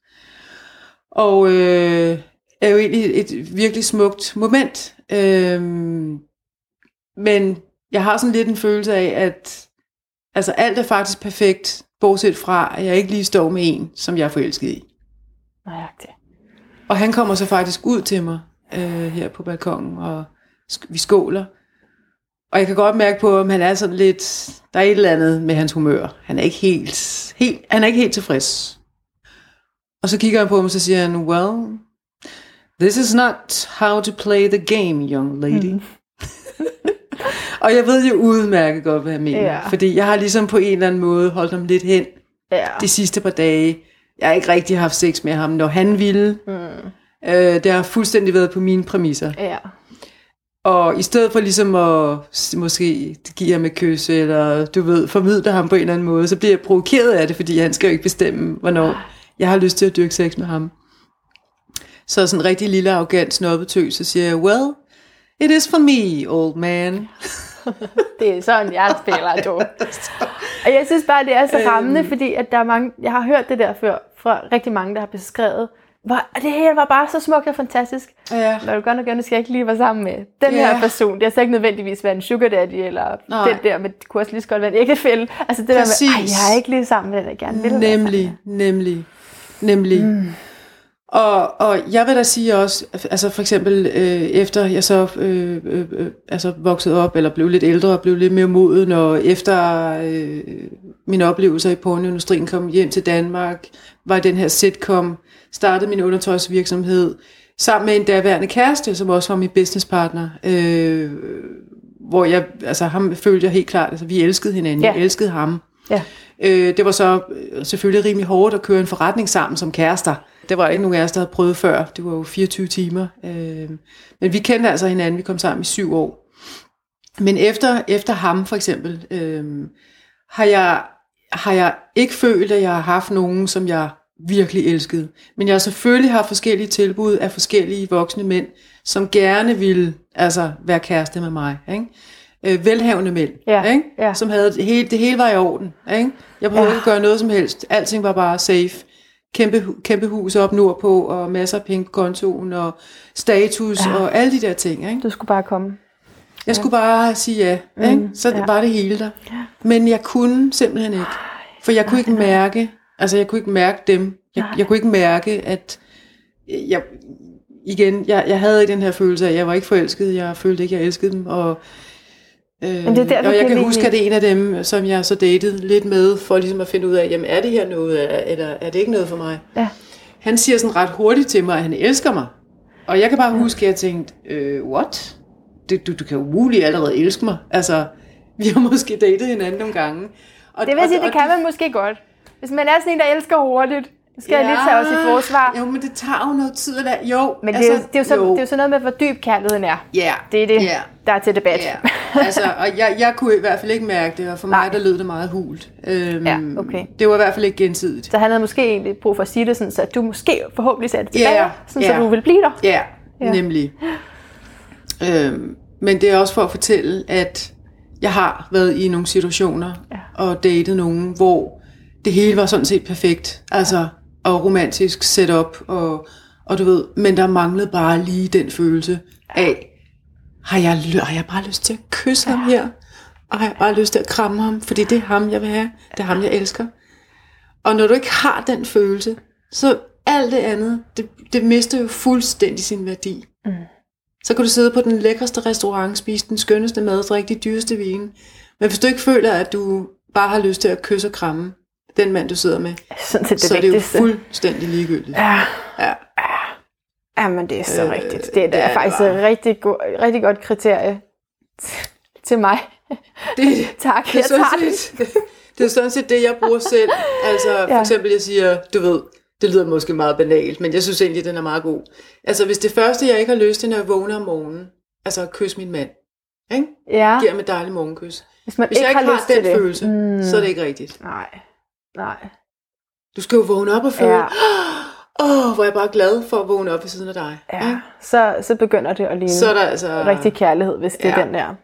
Og øh, er jo egentlig et virkelig smukt moment. Øhm, men jeg har sådan lidt en følelse af, at altså alt er faktisk perfekt, bortset fra, at jeg ikke lige står med en, som jeg er forelsket i.
Nøjagtigt.
Og han kommer så faktisk ud til mig øh, her på balkongen, og sk- vi skåler. Og jeg kan godt mærke på, at han er sådan lidt, der er et eller andet med hans humør. Han er ikke helt, helt, han er ikke helt tilfreds. Og så kigger han på mig, og så siger han, well, this is not how to play the game, young lady. Mm. og jeg ved jo udmærket godt, hvad han mener.
Ja.
Fordi jeg har ligesom på en eller anden måde holdt ham lidt hen
Ja.
de sidste par dage. Jeg har ikke rigtig haft sex med ham, når han ville. Mm. Øh, det har fuldstændig været på mine præmisser.
Ja.
Og i stedet for ligesom at måske give ham et kys, eller du ved, formidle ham på en eller anden måde, så bliver jeg provokeret af det, fordi han skal jo ikke bestemme, hvornår jeg har lyst til at dyrke sex med ham. Så sådan en rigtig lille arrogant snobbetøs, så siger jeg, well, it is for me, old man.
Det er sådan, jeg spiller, du. Og jeg synes bare, det er så
Øhm.
rammende, fordi at der er mange, jeg har hørt det der før fra rigtig mange, der har beskrevet, og det hele var bare så smukt og fantastisk.
Ja.
Når du nok gerne skal jeg ikke lige være sammen med den
Ja.
her person. Det er så ikke nødvendigvis være en sugar daddy, eller
Nej.
den der, men det kunne også lige så godt være en ægtefælle. Altså det
Præcis.
der med, ej, jeg er ikke lige sammen med den, jeg gerne vil.
Nemlig, nemlig, nemlig. Mm. Og, og jeg vil da sige også, altså for eksempel øh, efter jeg så øh, øh, øh, altså voksede op, eller blev lidt ældre og blev lidt mere moden, og efter øh, mine oplevelser i pornoindustrien kom hjem til Danmark, var den her sitcom, startede min undertøjsvirksomhed, sammen med en daværende kæreste, som også var min businesspartner, øh, hvor jeg, altså ham følte jeg helt klart, altså vi elskede hinanden,
Ja.
jeg elskede ham.
Ja.
Øh, det var så øh, selvfølgelig rimelig hårdt at køre en forretning sammen som kærester. Det var ikke nogen af os, der havde prøvet før. Det var jo 24 timer. Øh, men vi kendte altså hinanden. Vi kom sammen i syv år. Men efter, efter ham for eksempel, øh, har, jeg, har jeg ikke følt, at jeg har haft nogen, som jeg virkelig elskede. Men jeg har selvfølgelig haft forskellige tilbud af forskellige voksne mænd, som gerne ville altså, være kæreste med mig. Ikke? Øh, velhavende mænd,
Ja,
ikke?
ja.
som havde det hele, det hele var i orden. Ikke? Jeg prøvede
Ja.
ikke at gøre noget som helst. Alting var bare safe. Kæmpe, kæmpe hus op nordpå, og masser af penge på kontoen, og status,
Ja.
ja. og alle de der ting. Ikke?
Du skulle bare komme.
Jeg skulle bare sige ja, ikke? så
ja.
ja. var det hele der. Men jeg kunne simpelthen ikke. For jeg kunne ikke mærke, altså jeg kunne ikke mærke dem. Jeg,
Nej.
jeg kunne ikke mærke, at jeg, igen, jeg, jeg havde den her følelse af, at jeg var ikke forelsket. Jeg følte ikke, at jeg elskede dem. Og, øh,
Men det er der,
og jeg
kan
huske, at det er en af dem, som jeg så datede lidt med, for ligesom at finde ud af, jamen er det her noget, eller, er det ikke noget for mig?
Ja.
Han siger sådan ret hurtigt til mig, at han elsker mig. Og jeg kan bare huske, at jeg tænkte, øh, what? Det, du, du kan jo umuligt allerede elske mig. Altså, vi har måske datet hinanden nogle gange. Og,
Det vil sige, det kan man måske godt. Hvis man er sådan en, der elsker hurtigt, så skal ja. jeg lige tage os i forsvar.
Jo, men det tager jo noget tid at lade. Jo,
Men det, jo, det, er jo så, det er jo sådan noget med, hvor dyb kærligheden er.
Ja,
Det er det,
ja,
der er til debat.
ja. Altså, og jeg, jeg kunne i hvert fald ikke mærke det, og for mig
Nej.
der lød det meget hult. Øhm,
Ja, okay.
Det var i hvert fald ikke gensidigt.
Så han havde måske egentlig brug for at sige det sådan, så du måske forhåbentlig satte tilbage,
Ja,
sådan,
ja.
så du vil blive der.
Ja,
ja.
nemlig. Øhm, men det er også for at fortælle, at jeg har været i nogle situationer
Ja.
og datet nogen, hvor det hele var sådan set perfekt. Altså, og romantisk setup, og, og du ved, men der manglede bare lige den følelse af, har jeg, har jeg bare lyst til at kysse ham her? Og har jeg bare lyst til at kramme ham? Fordi det er ham, jeg vil have. Det er ham, jeg elsker. Og når du ikke har den følelse, så alt det andet, det, det mister jo fuldstændig sin værdi. Mm. Så kan du sidde på den lækreste restaurant, spise den skønneste mad, drikke de dyreste vine. Men hvis du ikke føler, at du bare har lyst til at kysse og kramme den mand, du sidder med,
Sådan set det
så er det jo fuldstændig ligegyldigt.
Ja,
Ja.
Jamen, det er så
Øh,
rigtigt. Det, det
det
er
er
faktisk et rigtig, go- rigtig godt kriterie til mig.
Det,
Tak,
det,
jeg
er
tager den.
set, det er sådan set det, jeg bruger selv. Altså for
Ja.
eksempel, jeg siger, du ved, det lyder måske meget banalt, men jeg synes egentlig, den er meget god. Altså hvis det første, jeg ikke har lyst til, når jeg vågner om morgenen, altså at kysse min mand, ikke?
Ja,
giver ham et dejligt morgenkys.
hvis man
Hvis
ikke
jeg ikke
har,
har, den
det.
følelse, mm. så er det ikke rigtigt.
Nej, nej.
Du skal jo vågne op og føle,
Ja.
åh, oh, hvor er jeg bare glad for at vågne op ved siden af dig.
Ja,
ikke?
så, så begynder det at ligne
Så er der altså...
rigtig kærlighed, hvis det er
Ja.
den der.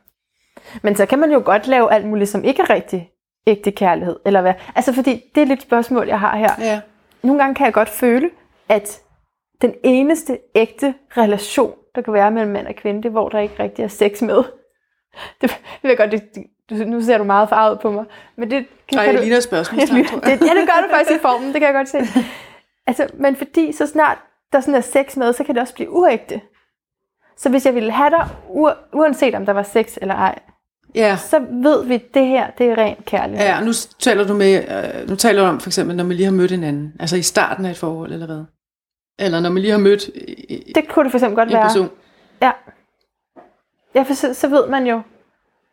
Men så kan man jo godt lave alt muligt, som ikke er rigtig ægte kærlighed. Eller hvad? Altså fordi, det er lidt et spørgsmål, jeg har her.
Ja.
Nogle gange kan jeg godt føle, at den eneste ægte relation, der kan være mellem mand og kvinde, det er, hvor der ikke rigtig er sex med. Det, det godt, det, du, nu ser du meget farvet på mig. Men det kan,
Ej,
kan
jeg
du,
ligner spørgsmålstegn, tror
det,
jeg.
ja, det gør du faktisk i formen, det kan jeg godt se. Altså, men fordi så snart der sådan er sex med, så kan det også blive uægte. Så hvis jeg ville have dig, u- uanset om der var sex eller ej,
Ja.
så ved vi, at det her, det er ren kærlighed.
Ja, og nu taler du med, øh, nu taler du om for eksempel, når man lige har mødt hinanden, altså i starten af et forhold, eller hvad? Eller når man lige har mødt øh,
Det kunne det for eksempel godt
en
være.
person.
Ja. Ja, for så, så ved man jo,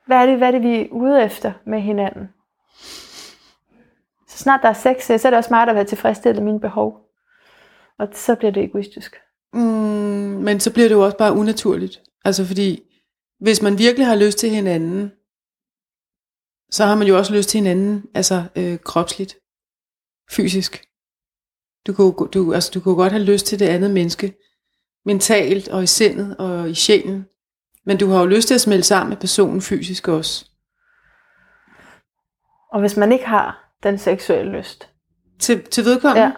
hvad er, det, hvad er det, vi er ude efter med hinanden. Så snart der er sex, øh, så er det også smart at være tilfredsstillet mine behov. Og så bliver det egoistisk.
Mm, men så bliver det jo også bare unaturligt. Altså fordi, hvis man virkelig har lyst til hinanden, så har man jo også lyst til hinanden, altså øh, kropsligt, fysisk. Du kunne, du, altså, du kunne godt have lyst til det andet menneske, mentalt og i sindet og i sjælen. Men du har jo lyst til at smelte sammen med personen fysisk også.
Og hvis man ikke har den seksuelle lyst.
Til, til vedkommende?
Ja.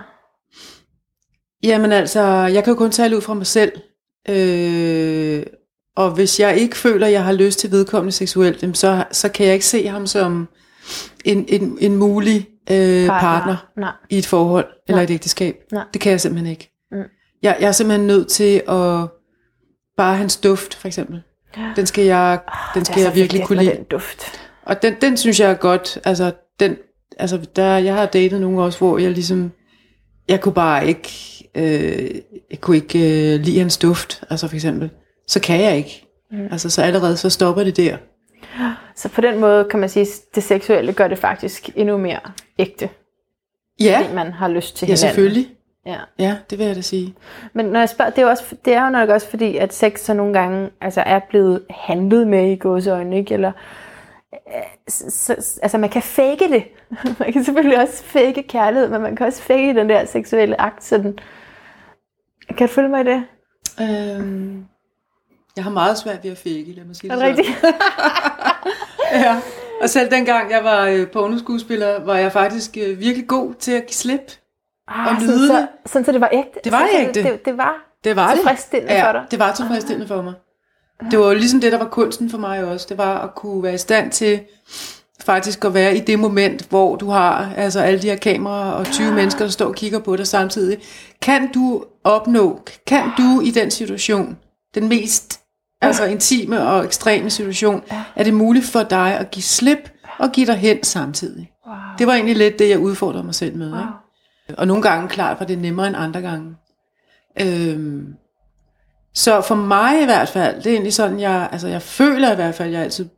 Jamen altså, jeg kan jo kun tale ud fra mig selv. Øh, og hvis jeg ikke føler, at jeg har lyst til vedkommende seksuelt, så, så kan jeg ikke se ham som en, en, en mulig øh, partner. partner
Nej.
i et forhold eller
Nej.
et ægteskab.
Nej.
Det kan jeg simpelthen ikke.
Mm.
Jeg, jeg er simpelthen nødt til at bare hans duft, for eksempel. Den skal jeg, den
Det er
skal jeg
så
virkelig kunne lide.
Den duft.
Og den, den synes jeg er godt. Altså, den, altså der, jeg har datet nogen også, hvor jeg ligesom, jeg kunne bare ikke, øh, jeg kunne ikke øh, lide hans duft, altså for eksempel. Så kan jeg ikke. Mm. Altså, så allerede så stopper det der.
Så på den måde kan man sige, at det seksuelle gør det faktisk endnu mere ægte.
Ja,
Fordi man har lyst til
ja
hinanden.
selvfølgelig.
Ja.
Ja, det vil jeg da sige.
Men når jeg spørger, det er, jo også, det er jo nok også fordi, at sex så nogle gange altså, er blevet handlet med i gåseøjne, ikke? Eller, øh, så, så, altså man kan fake det. Man kan selvfølgelig også fake kærlighed, men man kan også fake den der seksuelle akt. Sådan. Kan du følge mig i det?
Øhm, jeg har meget svært ved at fake, lad mig sige det
det rigtigt?
Ja, og selv dengang jeg var øh, pornoskuespiller, var jeg faktisk øh, virkelig god til at give slip.
Ah,
Og
sådan,
nyde
så,
det.
sådan, så det var ægte?
Det var
sådan, så
ægte.
Det, det var
Det var det.
tilfredsstillende
ja,
for dig?
det var tilfredsstillende for mig. Det var jo ligesom det, der var kunsten for mig også. Det var at kunne være i stand til faktisk at være i det moment, hvor du har altså alle de her kameraer og 20 mennesker, der står og kigger på dig samtidig. Kan du opnå, kan du i den situation, den mest altså intime og ekstreme situation, er det muligt for dig at give slip og give dig hen samtidig?
Wow.
Det var egentlig lidt det, jeg udfordrede mig selv med. Ikke? Og nogle gange, klart, var det nemmere end andre gange. Øhm, så for mig i hvert fald, det er egentlig sådan, jeg, altså jeg føler i hvert fald, jeg altid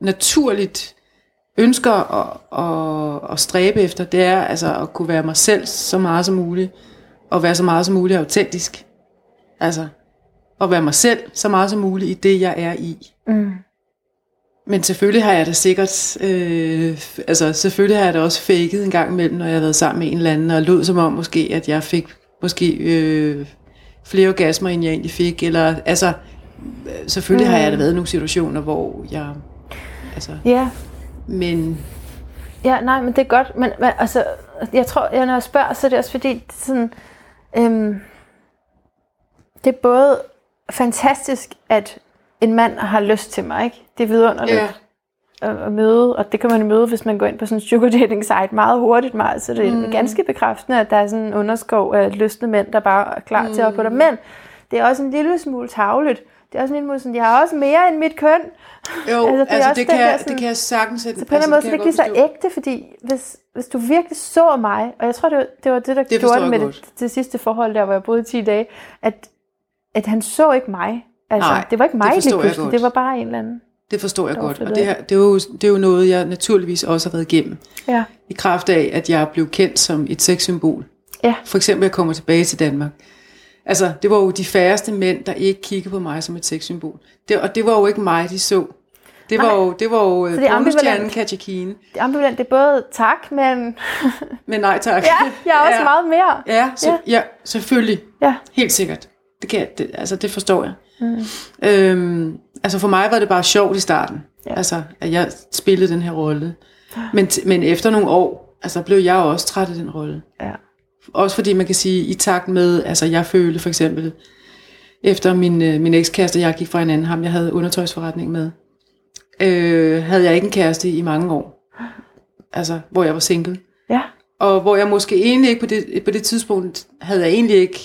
naturligt ønsker at, at, at stræbe efter, det er altså at kunne være mig selv så meget som muligt, og være så meget som muligt autentisk. Altså, at være mig selv så meget som muligt i det, jeg er i.
Mm.
Men selvfølgelig har jeg da sikkert, øh, altså selvfølgelig har jeg da også faket en gang imellem, når jeg har været sammen med en eller anden, og lød som om måske, at jeg fik måske øh, flere orgasmer, end jeg egentlig fik, eller altså, selvfølgelig mm. har jeg da været i nogle situationer, hvor jeg, altså,
Ja,
men
Ja, nej, men det er godt. Men, men altså, jeg tror, jeg, når jeg spørger, så er det også fordi, det sådan, øhm, det er både fantastisk, at en mand har lyst til mig, ikke? Det er vidunderligt
ja,
at, møde, og det kan man møde, hvis man går ind på sådan en sugar dating site meget hurtigt, meget, så det er mm. ganske bekræftende, at der er sådan en underskov af lystne mænd, der bare er klar mm. til at på dig. Men det er også en lille smule tavligt. Det er også en lille smule sådan, jeg har også mere end mit køn.
jo,
Altså, det
altså, det, kan,
der
jeg-
sådan-
det kan jeg sagtens sætte.
Så på en eller anden måde, så det ikke lige så ægte, fordi hvis, hvis du virkelig så mig, og jeg tror, det var det, var det der
Det
gjorde det med
godt.
det, det sidste forhold, der hvor jeg boede i 10 dage, at, at han så ikke mig. Altså,
Nej,
det var ikke
det
mig
jeg
pludselig,
godt.
det var bare en eller anden.
Det forstår jeg
Det
godt, og
det.
det, her, det, er jo, det er jo noget, jeg naturligvis også har været igennem.
Ja.
i kraft af, at jeg blev kendt som et sexsymbol.
Ja.
For eksempel, jeg kommer tilbage til Danmark. Altså, det var jo de færreste mænd, der ikke kiggede på mig som et sexsymbol. Det, og det var jo ikke mig, de så. Det var
Nej.
jo, det var jo
det er
pornostjernen
ambivalent.
Katja Kine.
Det er ambivalent, det er både tak, men
Men nej tak.
ja, jeg er også
ja.
meget mere.
Ja, så,
Ja.
ja. selvfølgelig.
Ja.
Helt sikkert. Det, kan, det, altså, det forstår jeg. Mm. Øhm, altså for mig var det bare sjovt i starten.
Ja.
Altså, at jeg spillede den her rolle. Men, men efter nogle år, altså blev jeg også træt af den rolle.
Ja.
Også fordi man kan sige, i takt med, altså jeg følte for eksempel, efter min, øh, min ekskæreste, jeg gik fra hinanden, ham jeg havde undertøjsforretning med, øh, havde jeg ikke en kæreste i mange år. Altså, hvor jeg var single.
Ja.
Og hvor jeg måske egentlig ikke på det, på det tidspunkt, havde jeg egentlig ikke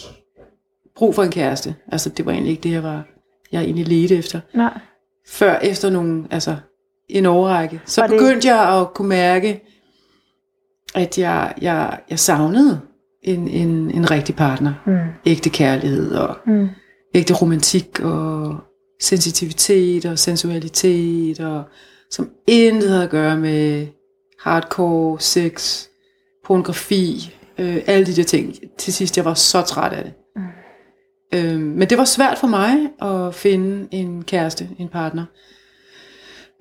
brug for en kæreste. Altså, det var egentlig ikke det, jeg var, jeg egentlig ledte efter.
Nej.
Før efter nogle, altså en årrække, så
Var det-
begyndte jeg at kunne mærke, at jeg, jeg, jeg savnede en, en, en rigtig partner.
Mm.
Ægte kærlighed og
Mm.
ægte romantik og sensitivitet og sensualitet, og som intet havde at gøre med hardcore, sex, pornografi, øh, alle de der ting. Til sidst, jeg var så træt af det. Øhm, Øh, men det var svært for mig at finde en kæreste, en partner.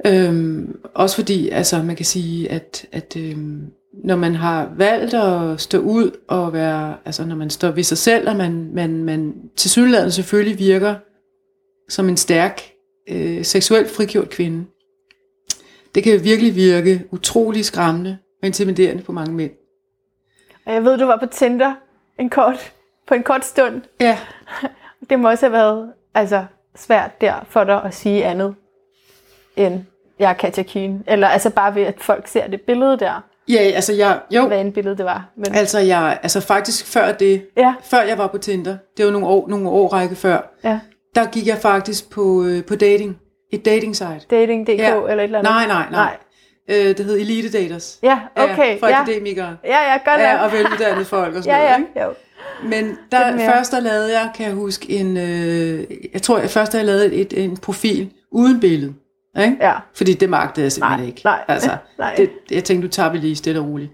Øhm, også fordi, altså man kan sige, at, at øhm, når man har valgt at stå ud og være, altså når man står ved sig selv, og man, man, man til synligheden selvfølgelig virker som en stærk, øh, seksuelt frigjort kvinde, det kan virkelig virke utrolig skræmmende og intimiderende på mange mænd.
Og jeg ved, du var på Tinder en kort, på en kort stund.
Ja,
Det må også have været altså, svært der for dig at sige andet end jeg er Katja Keen. Eller altså bare ved, at folk ser det billede der,
ja altså jeg, jo,
hvad en billede det var. Men,
altså jeg, altså faktisk før det,
ja,
før jeg var på Tinder, det var nogle år, nogle år række før,
ja.
der gik jeg faktisk på, øh, på dating, et dating site.
Dating.dk
Ja.
eller et eller andet.
Nej, nej, nej. Øh, det hed Elite Daters.
Ja, okay.
Ja, for
ja.
akademikere.
Ja, ja, godt
Ja, og veluddannede folk og sådan
Ja,
noget.
ja,
Ikke?
jo.
Men der, først der lavede jeg, kan jeg huske, en, øh, jeg tror jeg først der lavede et, en profil uden billede. Ikke?
Ja.
Fordi det magtede jeg simpelthen
Nej,
ikke.
nej,
altså,
nej.
Det, jeg tænkte, du tager vi lige stille og roligt.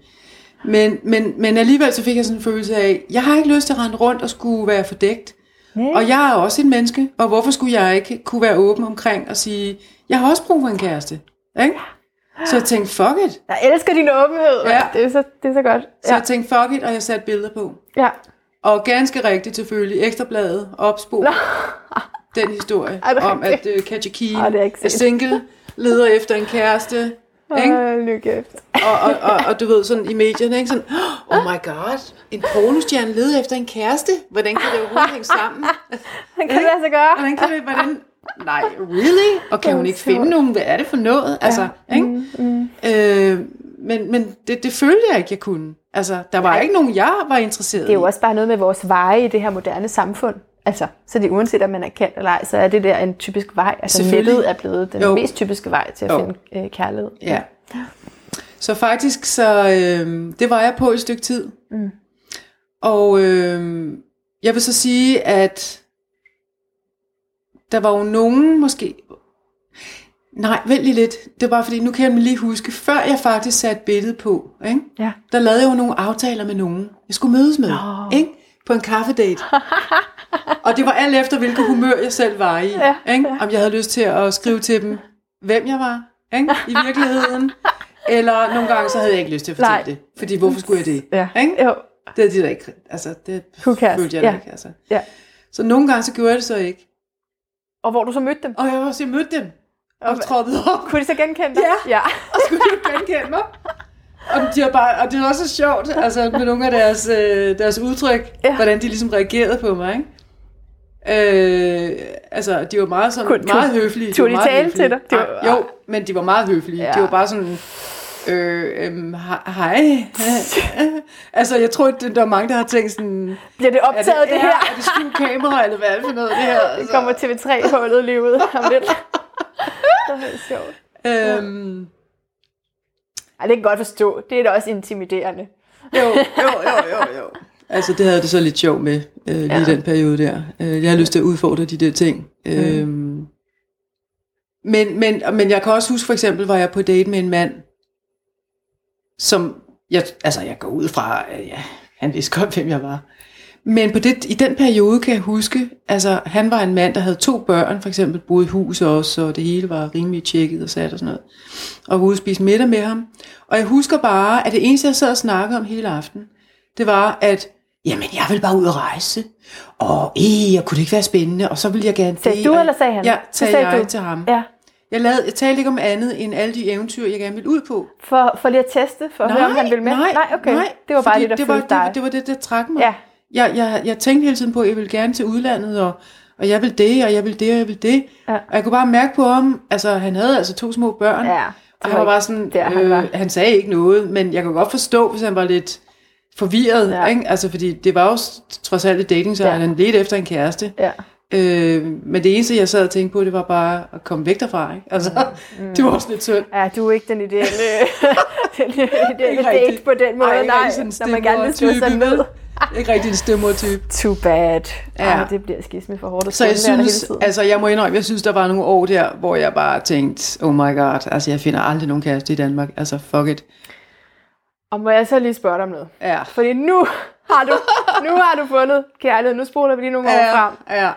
Men, men, men alligevel så fik jeg sådan en følelse af, jeg har ikke lyst til at rende rundt og skulle være fordækt.
Nej.
Og jeg er også et menneske, og hvorfor skulle jeg ikke kunne være åben omkring og sige, jeg har også brug for en kæreste. Ikke? Så jeg tænkte, fuck it.
Jeg elsker din åbenhed.
Ja.
Det, er så, det er så godt.
Så jeg tænkte, fuck it, og jeg satte billeder på.
ja.
Og ganske rigtigt selvfølgelig, Ekstrabladet opspor den historie om, at uh, Katja Keen
er
er single, leder efter en kæreste, ikke?
Kæft.
Og, og, og, og du ved, sådan i medierne, ikke? Sådan, oh my god, en pornostjerne leder efter en kæreste? Hvordan kan det overhovedet hænge sammen?
Han kan det lade sig gøre.
Hvordan kan det, hvordan... Nej, really? Og kan hun ikke finde nogen? Hvad er det for noget? Altså, ikke?
Mm,
Øh, men men det, det følte jeg ikke, jeg kunne. Altså, der var
Nej.
ikke nogen, jeg var interesseret
Det er jo
i.
også bare noget med vores veje i det her moderne samfund. Altså, så det uanset om man er kendt eller ej, så er det der en typisk vej. Altså nettet er blevet den
Jo.
mest typiske vej til at
Jo.
finde øh, kærlighed.
Ja. Så faktisk, så øh, det var jeg på et stykke tid.
Mm.
Og øh, jeg vil så sige, at der var jo nogen måske... Nej, vent lige lidt. Det var fordi, nu kan jeg lige huske, før jeg faktisk satte billedet på, ikke?
Ja.
der lavede jeg jo nogle aftaler med nogen, jeg skulle mødes med,
Nå.
ikke? på en kaffedate. og det var alt efter, hvilket humør jeg selv var i.
Ja,
Ikke? Om jeg havde lyst til at skrive til dem, hvem jeg var ikke? i virkeligheden. Eller nogle gange, så havde jeg ikke lyst til at fortælle
Nej.
det. Fordi hvorfor skulle jeg det?
Ja.
Ikke?
Jo.
Det er de der ikke. Altså, det følte jeg
Ja.
ikke. Altså.
Ja.
Så nogle gange, så gjorde jeg det så ikke.
Og hvor du så mødte dem.
Og jeg var også, jeg mødte dem. Og
Og-
troppede op.
Kunne de så genkende dig?
Ja.
ja.
og skulle de genkende mig. Og, de var bare, og det var også så sjovt, altså med nogle af deres, øh, deres udtryk,
Ja.
hvordan de ligesom reagerede på mig, ikke? Øh, altså, de var meget, sådan,
Kunne-
meget
tog-
høflige.
tog
var
de
meget
tale
høflige.
til dig? De var-
Ah, jo, men de var meget høflige.
Ja.
De var bare sådan, øh, øhm, he- hej. altså, jeg tror, der er mange, der har tænkt sådan,
Bliver det
er det,
optaget, det, det
ja,
her?
er det skjult kamera, eller hvad er det for noget, det her?
Det kommer TV3-hullet lige ud om lidt. Det er helt sjovt.
øhm,
Ej, det kan godt forstå. Det er da også intimiderende.
Jo, jo, jo, jo, jo. Altså, det havde jeg det så lidt sjovt med, øh, lige
Ja.
ja. den periode der. Øh, jeg har lyst til at udfordre de der ting. Mm. Øhm, men, men, men jeg kan også huske, for eksempel, var jeg på date med en mand, som, jeg, altså jeg går ud fra, øh, ja, han vidste godt, hvem jeg var. Men på det, i den periode kan jeg huske, altså han var en mand, der havde to børn, for eksempel boede i hus også, og det hele var rimelig tjekket og sat og sådan noget. Og var ude og spise middag med ham. Og jeg husker bare, at det eneste, jeg sad og snakkede om hele aften, det var, at jamen, jeg vil bare ud og rejse. Og øh, jeg kunne det ikke være spændende, og så ville jeg gerne
Sagde
det.
du, eller sagde han?
Ja,
Så
sagde jeg
du.
til ham.
Ja.
Jeg, lavede, jeg talte ikke om andet end alle de eventyr, jeg gerne ville ud på.
For, for lige at teste, for at høre, om han ville med?
Nej,
nej okay.
nej,
det var bare det, der
det var,
dig.
det, det var det, der trak mig.
Ja.
Jeg, jeg, jeg tænkte hele tiden på, at jeg ville gerne til udlandet, og, og jeg vil det, og jeg vil det, og jeg vil det.
Ja.
Og jeg kunne bare mærke på ham, altså han havde altså to små børn,
Ja,
og han
var
bare sådan,
der, han
øh,
var.
han sagde ikke noget, men jeg kunne godt forstå, hvis han var lidt forvirret,
Ja.
ikke? Altså, fordi det var jo trods alt et dating, så
Ja.
han ledte efter en kæreste.
Ja.
Øh, men det eneste, jeg sad og tænkte på, det var bare at komme væk derfra, ikke? Altså, mm. det var også lidt synd.
Ja, du er ikke den ideelle, den ideelle date på den måde. Nej,
sådan
når man gerne vil slå sig ned.
Ikke rigtig en stemmertype.
Too bad. Ja.
Ja.
Ej, det bliver skisme for hårdt at
Så jeg synes, altså jeg må indrømme, jeg synes, der var nogle år der, hvor jeg bare tænkte, oh my god, altså jeg finder aldrig nogen kæreste i Danmark, altså fuck it.
Og må jeg så lige spørge dig om noget?
Ja.
Fordi nu har du, nu har du fundet kærlighed. Nu spoler vi lige nogle år frem.
ja.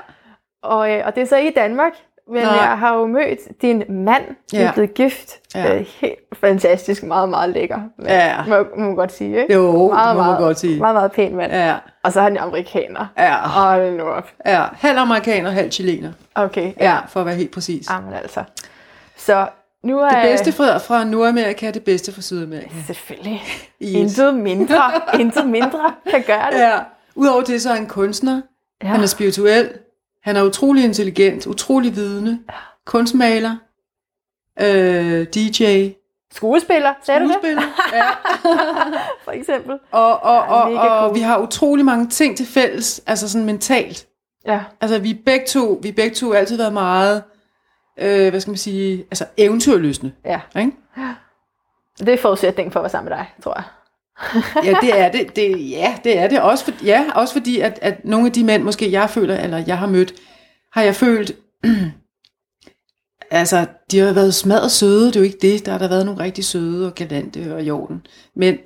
Og, øh, og det er så i Danmark. Men
Nej.
jeg har jo mødt din mand, ja.
Ja.
er blevet gift.
Ja.
Øh, helt fantastisk, meget, meget lækker. mand.
Ja.
Må, må man godt sige, ikke?
Jo, det
meget,
må man
meget,
godt sige.
Meget, meget pæn mand.
Ja,
Og så er han jo amerikaner.
ja,
Hold nu op.
ja. Halv amerikaner, halv chilener.
Okay,
Ja, for at være helt præcis.
Jamen altså. Så Nu er
Det bedste fra, fra Nordamerika er det bedste fra Sydamerika.
Selvfølgelig.
Yes.
Intet mindre, intet mindre kan gøre det.
Ja. Udover det, så er han kunstner.
Ja.
Han er spirituel. Han er utrolig intelligent, utrolig vidende. Kunstmaler. Øh, DJ.
Skuespiller, sagde du det?
Skuespiller. Ja.
For eksempel.
Og, og, og,
mega
og
cool.
vi har utrolig mange ting til fælles, altså sådan mentalt.
Ja.
Altså vi begge to, vi begge to altid været meget, øh, hvad skal man sige, altså eventyrløsende.
ja.
Ikke?
Det er forudsætningen for at være sammen med dig, tror jeg.
Ja, det er det. det ja, det er det. Også, for, ja, også fordi, at, at nogle af de mænd, måske jeg føler, eller jeg har mødt, har jeg følt, altså, de har været smadret søde, det er jo ikke det. Der har der været nogle rigtig søde og galante og i orden. Men,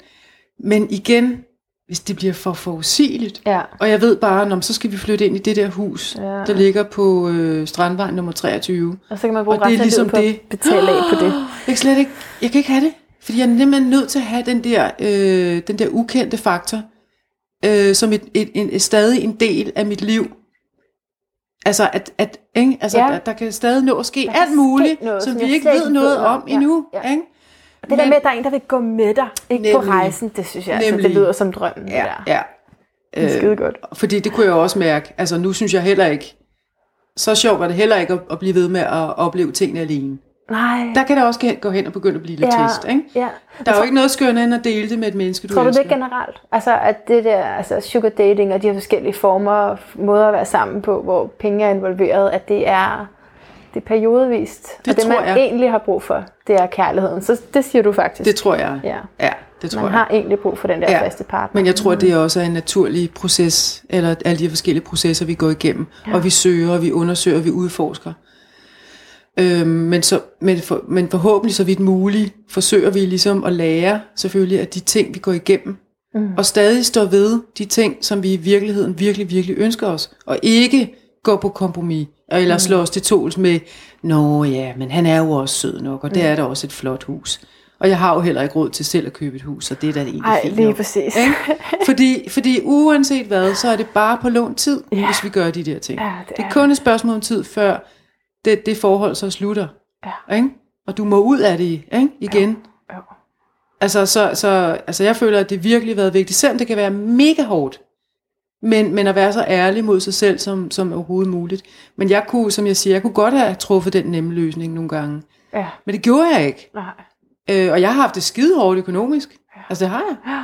men igen, hvis det bliver for forudsigeligt,
Ja.
og jeg ved bare, når så skal vi flytte ind i det der hus,
Ja.
der ligger på øh, Strandvej nummer 23.
Og så kan man bruge
Og det er ligesom
på
det.
betale af på det.
Jeg kan slet ikke, jeg kan ikke have det. Fordi jeg er nemlig nødt til at have den der, øh, den der ukendte faktor, øh, som et, et, en, et, stadig en del af mit liv. Altså, at, at, ikke? Altså,
Ja.
der, der kan stadig nå at ske
Der
alt muligt,
noget,
som
som
vi ikke ved noget om.
Ja,
endnu.
ja.
Ikke?
Det der
Men-
med, at der er en, der vil gå med dig, ikke på
Nemlig.
rejsen, det synes jeg, altså, det
Nemlig.
lyder som drømmen.
Ja,
der.
ja.
Det er skide godt.
Fordi det kunne jeg også mærke. Altså, nu synes jeg heller ikke, så sjovt er det heller ikke at, at blive ved med at opleve tingene alene.
Nej.
Der kan det også gå- hen og begynde at blive lidt
ja,
trist, ikke?
Ja.
Der er jo ikke noget skønne end at dele det med et menneske, du
Tror du det
elsker.
generelt? Altså at det der altså sugar dating og de her forskellige former, måder at være sammen på, hvor penge er involveret, at det er, det er periodevist.
Det
og det
tror
man
jeg.
egentlig har brug for, det er kærligheden. Så det siger du faktisk.
Det tror jeg.
Ja.
Ja, det tror
man
jeg.
har egentlig brug for den der
Ja.
faste partner.
Men jeg tror, det også er en naturlig proces, eller alle de forskellige processer, vi går igennem. Ja. Og vi søger, og vi undersøger, og vi udforsker. Øhm, men, så, men, for, men forhåbentlig så vidt muligt, forsøger vi ligesom at lære selvfølgelig af de ting, vi går igennem. Mm. Og stadig stå ved de ting, som vi i virkeligheden virkelig, virkelig ønsker os. Og ikke gå på kompromis, eller mm. slå os til tåls med, Nå ja, men han er jo også sød nok, og det er da også et flot hus. Og jeg har jo heller ikke råd til selv at købe et hus, så det er da egentlig
Ej,
fint
lige
nok.
præcis.
Ikke? Fordi, fordi uanset hvad, så er det bare på lån tid,
Ja.
ja. hvis vi gør de der ting.
Ja, det
det er
er
kun et spørgsmål om tid, før det, det forhold så slutter.
Ja.
Ikke? Og du må ud af det ikke? igen.
Jo.
Altså, så, så, altså, jeg føler, at det virkelig har været vigtigt, selvom det kan være mega hårdt. Men, men at være så ærlig mod sig selv, som, som overhovedet muligt. Men jeg kunne, som jeg siger, jeg kunne godt have truffet den nemme løsning nogle gange.
Ja,
Men det gjorde jeg ikke.
nej.
Øh, og jeg har haft det skide hårdt økonomisk. Altså det har jeg.
Ja.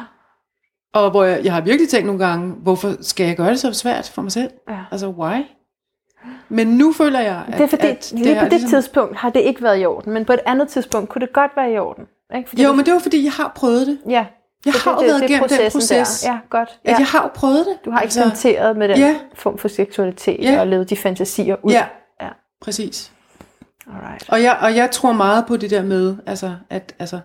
Og hvor jeg, jeg har virkelig tænkt nogle gange, hvorfor skal jeg gøre det så svært for mig selv?
Ja.
Altså why? Men nu føler jeg, at,
Det er fordi,
at
lige
har
på det
ligesom-
tidspunkt har det ikke været i orden, men på et andet tidspunkt kunne det godt være i orden. Ikke? Fordi
Jo,
du-
men det var fordi, jeg har prøvet det.
Ja.
Jeg har jo været igennem den proces.
Der. Ja, godt.
Ja.
Ja.
Jeg har jo prøvet det.
Du har
Altså,
eksperimenteret med den
Ja.
form for seksualitet
Ja.
og levet de fantasier ud.
Ja,
ja.
præcis.
Alright.
Og jeg, og jeg tror meget på det der med, altså, at altså,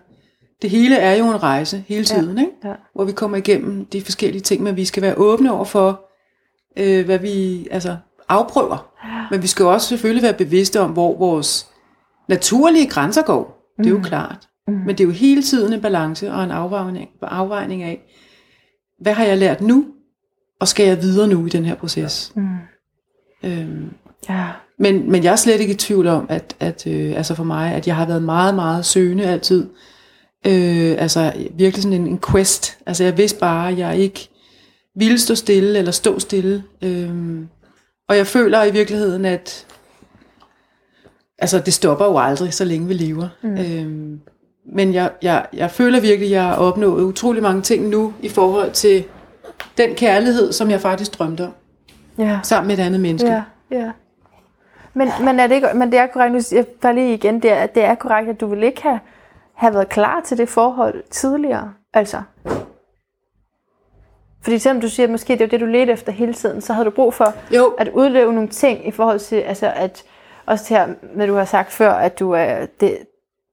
det hele er jo en rejse hele tiden, ikke?
Ja.
hvor vi kommer igennem de forskellige ting, men vi skal være åbne over for, øh, hvad vi altså, afprøver. Men vi skal også selvfølgelig være bevidste om, hvor vores naturlige grænser går. Det er jo klart. Men det er jo hele tiden en balance og en afvejning, afvejning af, hvad har jeg lært nu, og skal jeg videre nu i den her proces?
Mm.
Øhm,
Ja.
men, men jeg er slet ikke i tvivl om, at, at øh, altså for mig, at jeg har været meget, meget søgende altid. Øh, altså virkelig sådan en, en quest. Altså jeg vidste bare, at jeg ikke ville stå stille eller stå stille. Øh, og jeg føler i virkeligheden, at altså det stopper jo aldrig, så længe vi lever. Mm. Øh, men jeg, jeg, jeg føler virkelig, at jeg har opnået utrolig mange ting nu i forhold til den kærlighed, som jeg faktisk drømte om,
Ja.
sammen med et andet menneske.
Ja, ja. Men, men, er det ikke, men det er korrekt, nu jeg bare lige igen, det er, det er korrekt, at du vil ikke have, have været klar til det forhold tidligere. Altså. Fordi selvom du siger, at måske det er jo det, du ledte efter hele tiden, så havde du brug for
Jo.
at udleve nogle ting i forhold til, altså at, også til her, hvad du har sagt før, at du er, det,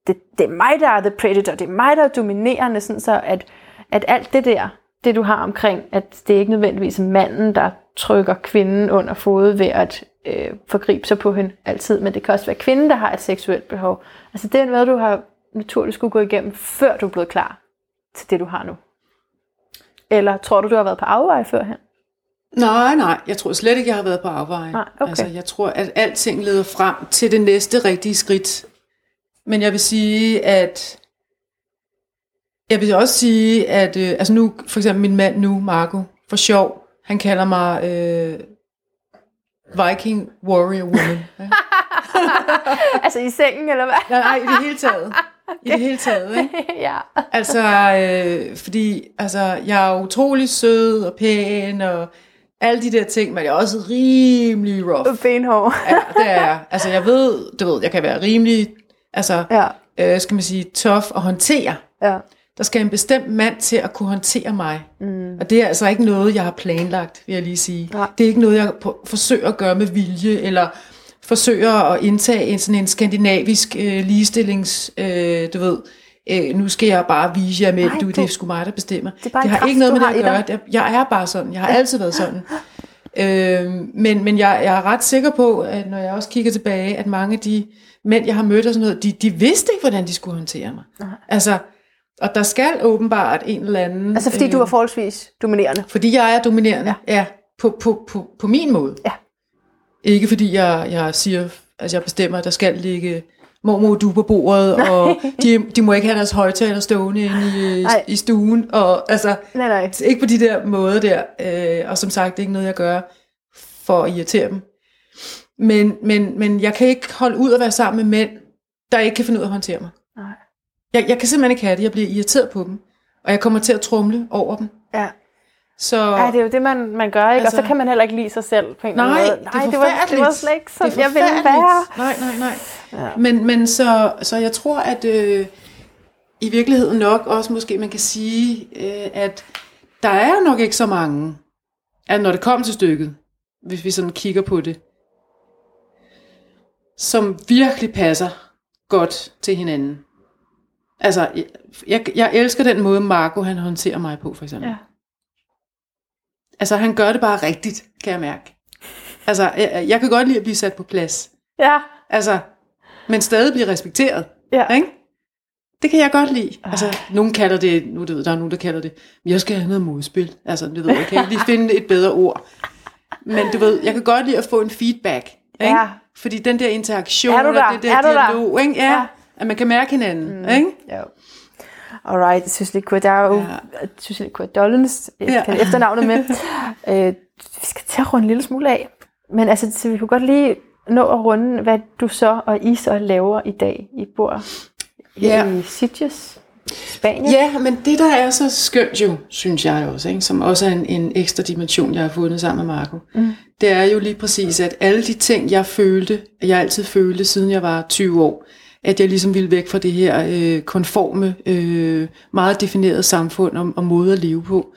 det, det er mig, der er the predator, det er mig, der er dominerende, sådan så at, at alt det der, det du har omkring, at det er ikke nødvendigvis manden, der trykker kvinden under fod ved at øh, forgribe sig på hende altid, men det kan også være kvinden, der har et seksuelt behov. Altså det er noget, du har naturligt skulle gå igennem, før du er blevet klar til det, du har nu. Eller tror du, du har været på afveje førhen?
Nej, nej, jeg tror slet ikke, jeg har været på afveje.
Nej, okay.
Altså, jeg tror, at alting leder frem til det næste rigtige skridt. Men jeg vil sige, at jeg vil også sige, at øh, altså nu, for eksempel min mand nu, Marco, for sjov, han kalder mig øh, Viking Warrior Woman. Ja.
altså i sengen, eller hvad?
Nej, nej, i det hele taget. I det hele taget, ikke?
ja.
Altså, øh, fordi altså, jeg er utrolig sød og pæn og alle de der ting, men jeg er også rimelig rough.
Benhår.
Ja, det er jeg. Altså, jeg ved, du ved, jeg kan være rimelig, altså,
Ja.
øh, skal man sige, tough at håndtere.
Ja.
Der skal en bestemt mand til at kunne håndtere mig. Mm. Og det er altså ikke noget, jeg har planlagt, vil jeg lige sige.
Nej.
Det er ikke noget, jeg forsøger at gøre med vilje, eller forsøger at indtage en sådan en skandinavisk øh, ligestillings, øh, du ved, øh, nu skal jeg bare vise jer med,
Nej,
du,
du-
det er sgu mig, der bestemmer.
Det
det har
kraft,
ikke noget med det at gøre.
dig.
Jeg, er bare sådan. Jeg har altid været sådan. Øh, men men jeg, jeg er ret sikker på, at når jeg også kigger tilbage, at mange af de mænd, jeg har mødt og sådan noget, de, de vidste ikke, hvordan de skulle håndtere mig. Altså, og der skal åbenbart en eller anden...
Altså fordi
øh,
du er forholdsvis dominerende.
Fordi jeg er dominerende, ja, ja på, på, på, på min måde.
Ja.
Ikke fordi jeg, jeg siger, altså jeg bestemmer, at der skal ligge mormor du på bordet, og de, de må ikke have deres højtaler stående inde i,
Nej.
i stuen, og altså,
Nej, nej.
ikke på de der måder der, øh, og som sagt, det er ikke noget, jeg gør for at irritere dem. Men, men, men jeg kan ikke holde ud at være sammen med mænd, der ikke kan finde ud af at håndtere mig.
Nej.
Jeg, jeg kan simpelthen ikke have det, jeg bliver irriteret på dem, og jeg kommer til at trumle over dem.
Ja.
Så,
Ja, det er jo det, man, man gør, ikke? Altså, og så
Altså-
kan man heller ikke lide sig selv på en
Nej,
måde.
det er
Nej, det var, det var slet ikke sådan,
Det
jeg ville være.
Nej, nej, nej.
Ja.
Men, men så, så jeg tror, at øh, i virkeligheden nok også måske man kan sige, øh, at der er nok ikke så mange, at når det kommer til stykket, hvis vi sådan kigger på det, som virkelig passer godt til hinanden. Altså, jeg, jeg, jeg elsker den måde, Marco han håndterer mig på, for eksempel.
Ja.
Altså, han gør det bare rigtigt, kan jeg mærke. Altså, jeg, jeg kan godt lide at blive sat på plads.
Ja.
Altså, men stadig blive respekteret.
Ja.
Ikke? Det kan jeg godt lide. Altså, nogen kalder det, nu du ved, der er nogen, der kalder det, jeg skal have noget modspil. Altså, du ved, jeg kan ikke lige finde et bedre ord. Men du ved, jeg kan godt lide at få en feedback. Ikke?
Ja.
Fordi den der interaktion,
Er du der?
og det der
Er du der?
dialog, ikke? Ja,
Ja.
at man kan mærke hinanden. Mm. Ikke?
Ja. Alright, er jo
Ja.
Kurt Dollens, jeg
Ja.
efternavnet med. øh, vi skal til at runde en lille smule af. Men altså, så vi kunne godt lige nå at runde, hvad du så og I så laver i dag. I bor
Ja.
i Sitges, Spanien.
Ja, men det der er så skønt jo, synes jeg også, ikke? som også er en, en ekstra dimension, jeg har fundet sammen med Marco, mm. det er jo lige præcis, at alle de ting, jeg følte, jeg altid følte, siden jeg var 20 år, at jeg ligesom ville væk fra det her øh, konforme, øh, meget definerede samfund og, og måde at leve på.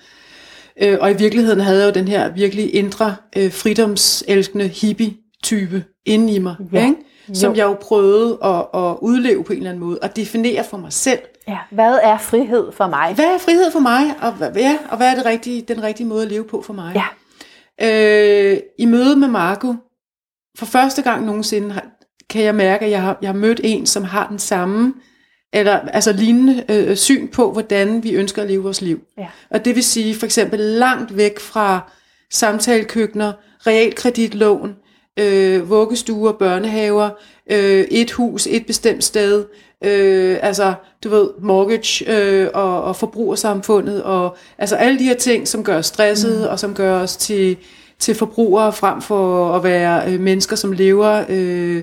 Øh, og i virkeligheden havde jeg jo den her virkelig indre, øh, fridomselskende hippie-type inde i mig,
Ja.
ikke? som
Jo.
jeg jo prøvede at, at udleve på en eller anden måde, og definere for mig selv.
ja. Hvad er frihed for mig?
Hvad er frihed for mig, og, hvad- ja, og hvad er det rigtige, den rigtige måde at leve på for mig?
Ja.
Øh, I møde med Marco, for første gang nogensinde, kan jeg mærke, at jeg har, jeg har mødt en, som har den samme, eller altså lignende øh, syn på, hvordan vi ønsker at leve vores liv.
Ja.
Og det vil sige for eksempel langt væk fra samtalekøkkener, realkreditlån, øh, vuggestuer, børnehaver, øh, et hus, et bestemt sted, øh, altså du ved, mortgage øh, og, og forbrugersamfundet, og altså alle de her ting, som gør os stressede, mm. og som gør os til, til forbrugere, frem for at være øh, mennesker, som lever øh,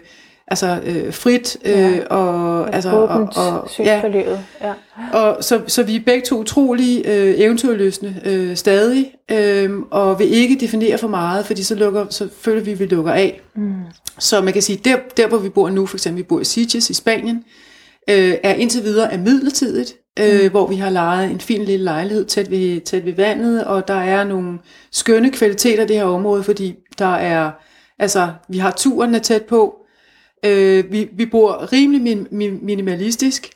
altså øh, frit, øh,
Ja.
og, altså,
Åbent
og, og, ja,
livet. Ja.
og så, så vi er begge to utrolig øh, eventyrløsende øh, stadig, øh, og vil ikke definere for meget, fordi så, lukker, så føler vi, at vi lukker af. Mm. Så man kan sige, der, der hvor vi bor nu, for eksempel vi bor i Sitges i Spanien, øh, er indtil videre er midlertidigt, øh, hvor vi har lejet en fin lille lejlighed tæt ved, tæt ved vandet, og der er nogle skønne kvaliteter i det her område, fordi der er, altså vi har turen er tæt på, øh, vi, vi bor rimelig min, min, minimalistisk,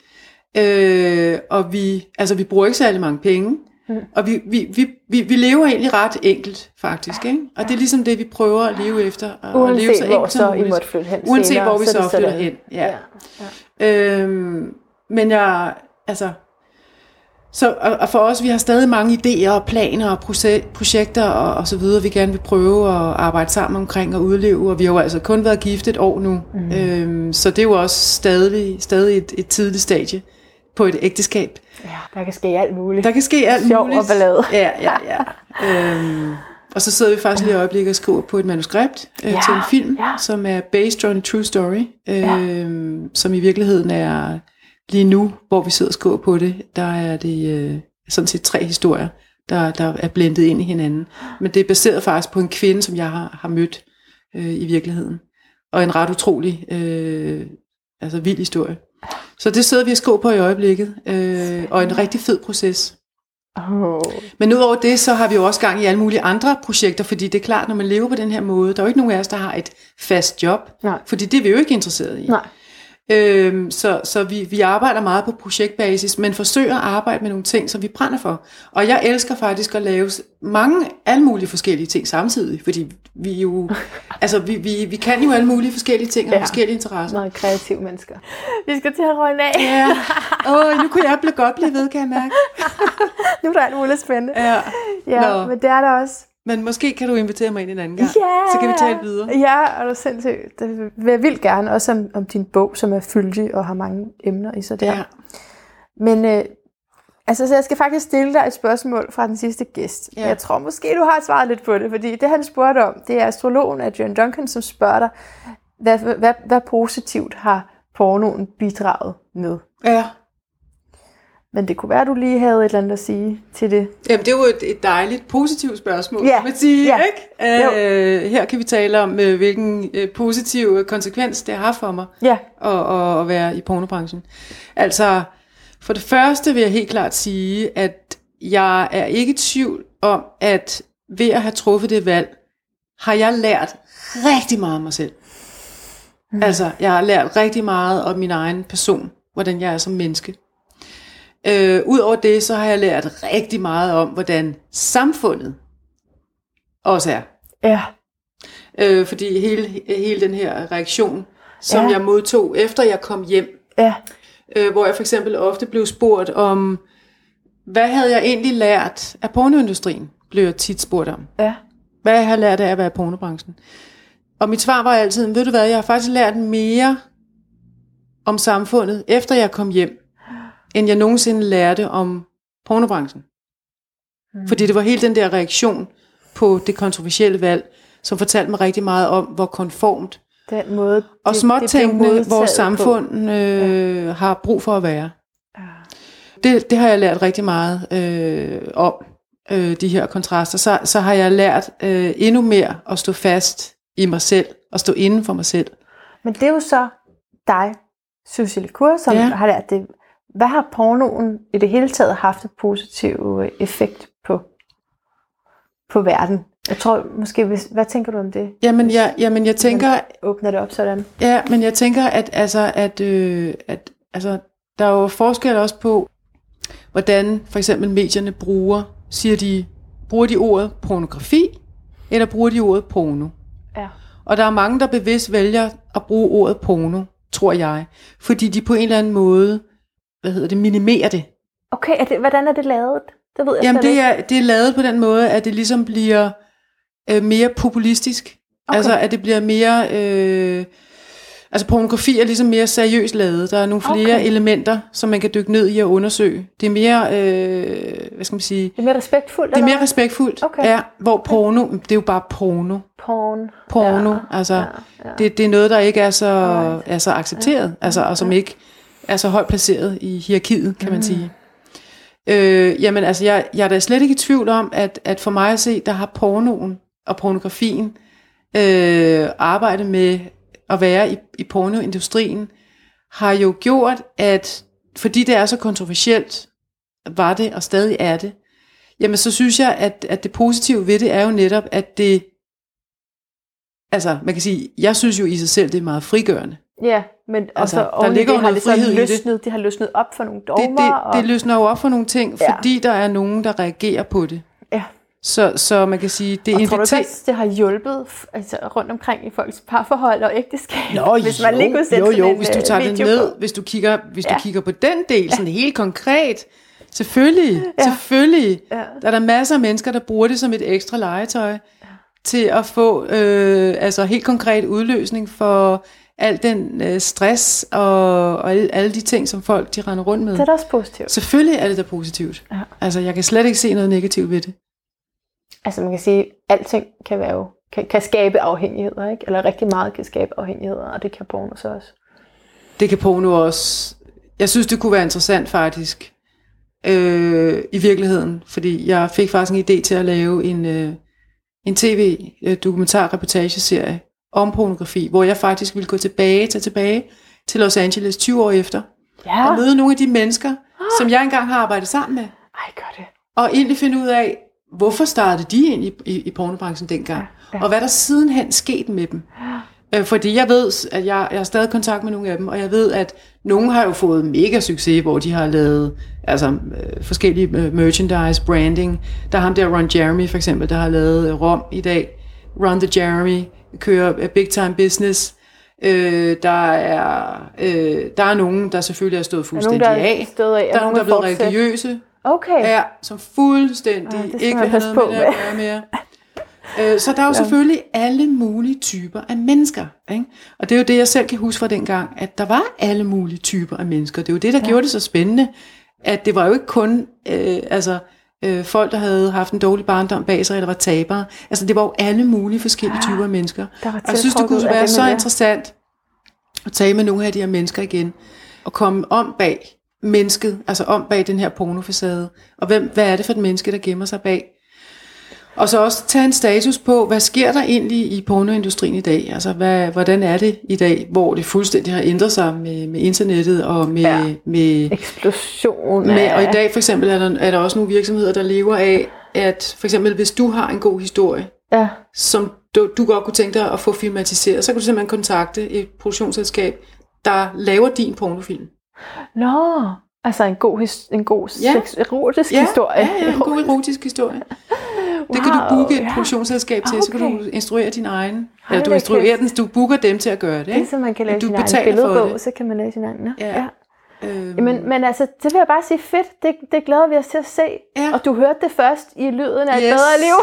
øh, og vi, altså vi bruger ikke særlig mange penge, mm. og vi, vi, vi, vi, vi lever egentlig ret enkelt faktisk, ikke? og det er ligesom det vi prøver at leve efter, og at leve
Uanset
så
hvor
enkelt
så
som
I
muligt.
måtte flytte hen
Uanset
senere,
hvor vi
så
så,
er
flytter hen. Ja.
Ja.
Øhm, men jeg, altså, Så og, og for os, vi har stadig mange idéer og planer og proce- projekter og, og så videre, vi gerne vil prøve at arbejde sammen omkring og udleve, og vi har jo altså kun været gift et år nu, mm. øhm, så det er jo også stadig, stadig et, et tidligt stadie på et ægteskab.
Ja, der kan ske alt muligt.
Der kan ske alt
Sjov
muligt.
og ballade.
Ja, ja, ja. øhm, og så sidder vi faktisk lige i øjeblikket og skriver på et manuskript øh,
Ja,
til en film,
ja.
som er based on a true story, øh, som i virkeligheden er lige nu, hvor vi sidder og skriver på det, der er det øh, sådan set tre historier, der, der er blendet ind i hinanden. Men det er baseret faktisk på en kvinde, som jeg har, har mødt øh, i virkeligheden. Og en ret utrolig, øh, altså vild historie. Så det sidder vi og skriver på i øjeblikket, øh, og en rigtig fed proces.
Oh.
Men udover det, så har vi jo også gang i alle mulige andre projekter, fordi det er klart, når man lever på den her måde, der er jo ikke nogen af os, der har et fast job,
Nej.
fordi det er vi jo ikke interesseret i.
Nej.
Øhm, så så vi, vi arbejder meget på projektbasis, men forsøger at arbejde med nogle ting, som vi brænder for. Og jeg elsker faktisk at lave mange, alle mulige forskellige ting samtidig, fordi vi jo, altså vi, vi, vi kan jo alle mulige forskellige ting og
Ja.
ja. forskellige interesser.
Meget kreative mennesker. Vi skal til at runde af.
Ja, Åh, nu kunne jeg blive godt blive ved, kan jeg mærke.
Nu er der alt muligt spændende.
Ja.
Ja,
Nå.
men det er der også.
Men måske kan du invitere mig ind en anden gang,
Ja!
så kan vi tale videre.
Ja, og du sindssygt. Det vil jeg vildt gerne, også om, om din bog, som er fyldig og har mange emner i sig der.
Ja.
Men øh, altså, så jeg skal faktisk stille dig et spørgsmål fra den sidste gæst.
Ja.
Jeg tror måske, du har svaret lidt på det, fordi det han spurgte om, det er astrologen Adrian Duncan, som spørger dig, hvad, hvad, hvad positivt har pornoen bidraget med?
ja.
Men det kunne være, at du lige havde et eller andet at sige til det.
Jamen, det er jo et, et dejligt, positivt spørgsmål,
Ja.
man sige,
Ja.
ikke? Øh, her kan vi tale om, øh, hvilken øh, positiv konsekvens det har for mig
Ja,
at, at, at være i pornobranchen. Altså, for det første vil jeg helt klart sige, at jeg er ikke i tvivl om, at ved at have truffet det valg, har jeg lært rigtig meget om mig selv. Mm. Altså, jeg har lært rigtig meget om min egen person, hvordan jeg er som menneske. Øh, Udover det, så har jeg lært rigtig meget om, hvordan samfundet også er.
ja,
Øh, fordi hele, hele den her reaktion, som
Ja.
jeg modtog, efter jeg kom hjem,
ja,
øh, hvor jeg for eksempel ofte blev spurgt om, hvad havde jeg egentlig lært af pornoindustrien, blev jeg tit spurgt om.
ja.
Hvad jeg har lært af at være i pornobranchen. Og mit svar var altid, ved du hvad, jeg har faktisk lært mere om samfundet, efter jeg kom hjem, end jeg nogensinde lærte om pornobranchen. Mm. Fordi det var hele den der reaktion på det kontroversielle valg, som fortalte mig rigtig meget om, hvor konformt
Den måde,
og småtænkende vores samfund øh, ja. har brug for at være. Det, det har jeg lært rigtig meget øh, om, øh, de her kontraster. Så, så har jeg lært øh, endnu mere at stå fast i mig selv, og stå inden for mig selv.
Men det er jo så dig, Susie Lecour, som ja.
Ja.
har lært det. Hvad har pornoen i det hele taget haft en positiv øh, effekt på, på verden? Jeg tror måske, hvis, hvad tænker du om det?
Jamen, jeg, jamen jeg tænker,
Åbner det op sådan?
ja, men jeg tænker, at, altså, at, øh, at altså, der er jo forskel også på, hvordan for eksempel medierne bruger, siger de, bruger de ordet pornografi, eller bruger de ordet porno?
Ja.
Og der er mange, der bevidst vælger at bruge ordet porno, tror jeg, fordi de på en eller anden måde, hvad hedder det, minimerer det.
Okay, er det, hvordan er det lavet? Det ved jeg
Jamen det er, det er lavet på den måde, at det ligesom bliver øh, mere populistisk.
Okay.
Altså at det bliver mere... Øh, altså pornografi er ligesom mere seriøst lavet. Der er nogle flere
Okay.
okay. elementer, som man kan dykke ned i og undersøge. Det er mere, øh, hvad skal man sige...
Det er mere respektfuldt?
Det er mere respektfuldt.
Okay.
Ja, hvor porno, det er jo bare porno.
Porn.
Porno,
Ja,
altså
ja, ja.
Det, det er noget, der ikke er så,
Alright.
er så accepteret, altså, og som ikke er så højt placeret i hierarkiet, kan man sige. Øh, jamen altså, jeg, jeg er da slet ikke i tvivl om, at, at for mig at se, der har pornoen og pornografien øh, arbejdet med at være i, i pornoindustrien, har jo gjort, at fordi det er så kontroversielt, var det og stadig er det, jamen så synes jeg, at, at det positive ved det er jo netop, at det, altså man kan sige, jeg synes jo i sig selv, det er meget frigørende.
Ja, men altså,
Altså,
der
ligger
det har det så
frihed i det.
løsnet, det har løsnet op for nogle dogmer.
Det, det,
og,
det løsner jo op for nogle ting,
Ja.
fordi der er nogen, der reagerer på det.
ja.
Så, så man kan sige, det er
Og tror du
inviterer...
det har hjulpet altså, rundt omkring i folks parforhold og ægteskab?
Nå,
hvis man
jo,
lige kunne sætte
jo, jo,
en,
hvis du
øh,
tager det ned,
på.
hvis du kigger, hvis
Ja.
du kigger på den del, sådan helt konkret, Selvfølgelig, ja. selvfølgelig.
Ja.
Der er der masser af mennesker, der bruger det som et ekstra legetøj ja. til at få øh, altså helt konkret udløsning for al den øh, stress og, og alle, alle de ting, som folk de render rundt med.
Det er da også positivt.
Selvfølgelig er det da positivt.
Ja.
Altså, jeg kan slet ikke se noget negativt ved det.
Altså man kan sige, at alting kan være jo, kan, kan skabe afhængigheder, ikke? Eller rigtig meget kan skabe afhængigheder, og det kan porno så også.
Det kan porno også. Jeg synes, det kunne være interessant faktisk. Øh, I virkeligheden. Fordi jeg fik faktisk en idé til at lave en, øh, en tv-dokumentar-reportageserie om pornografi, hvor jeg faktisk ville gå tilbage, tage tilbage til Los Angeles 20 år efter,
Ja.
og møde nogle af de mennesker, som jeg engang har arbejdet sammen med,
Ej, gør det.
og egentlig finde ud af, hvorfor startede de ind i, i, i pornobranchen dengang,
Ja, ja.
og hvad der sidenhen skete med dem. Øh, Fordi jeg ved, at jeg, jeg har stadig kontakt med nogle af dem, og jeg ved, at nogle har jo fået mega succes, hvor de har lavet altså, øh, forskellige øh, merchandise, branding. Der er ham der, Ron Jeremy for eksempel, der har lavet øh, Rom i dag. Run the Jeremy kører øh, big time business. Øh, der, er, øh, der er nogen, der selvfølgelig er stået
Der er nogen,
fuldstændig
der er
af. Der er nogen, der er blevet
fortsætte.
religiøse.
Okay.
Ja, som fuldstændig
skal
ikke vil have noget med det at gøre mere. Øh, Så der er jo selvfølgelig alle mulige typer af mennesker. Ikke? Og det er jo det, jeg selv kan huske fra dengang, at der var alle mulige typer af mennesker. Det er jo det, der ja. gjorde det så spændende, at det var jo ikke kun øh, altså, øh, folk, der havde haft en dårlig barndom bag sig, eller var tabere. Altså det var jo alle mulige forskellige typer af mennesker. Og jeg synes, det kunne være
det
så interessant at tale med nogle af de her mennesker igen, og komme om bag mennesket, altså om bag den her pornofacade, og hvem, hvad er det for et menneske, der gemmer sig bag. Og så også tage en status på, hvad sker der egentlig i pornoindustrien i dag? Altså, hvad, hvordan er det i dag, hvor det fuldstændig har ændret sig med, med internettet og med,
Ja.
med,
Eksplosion
med, og i dag for eksempel er der, er der også nogle virksomheder, der lever af, at for eksempel hvis du har en god historie,
Ja.
som du, du godt kunne tænke dig at få filmatiseret, så kan du simpelthen kontakte et produktionsselskab, der laver din pornofilm.
Nå, altså en god, en god
Ja.
sex, erotisk
Ja,
historie.
ja, ja, en god erotisk historie. Det kan du booke et
ja.
produktionsselskab til, så kan du
Okay.
instruere din egen.
Hold
Eller du instruerer den, du booker dem til at gøre det. Ikke?
Ligesom man kan
Men
læse
du
sin egen billedbog,
det.
så kan man læse sin egen. Ja.
Ja.
ja.
Øhm,
Jamen, men altså, det vil jeg bare sige fedt. Det, det glæder vi os til at se.
Ja.
Og du hørte det først i lyden af et
Yes.
bedre liv.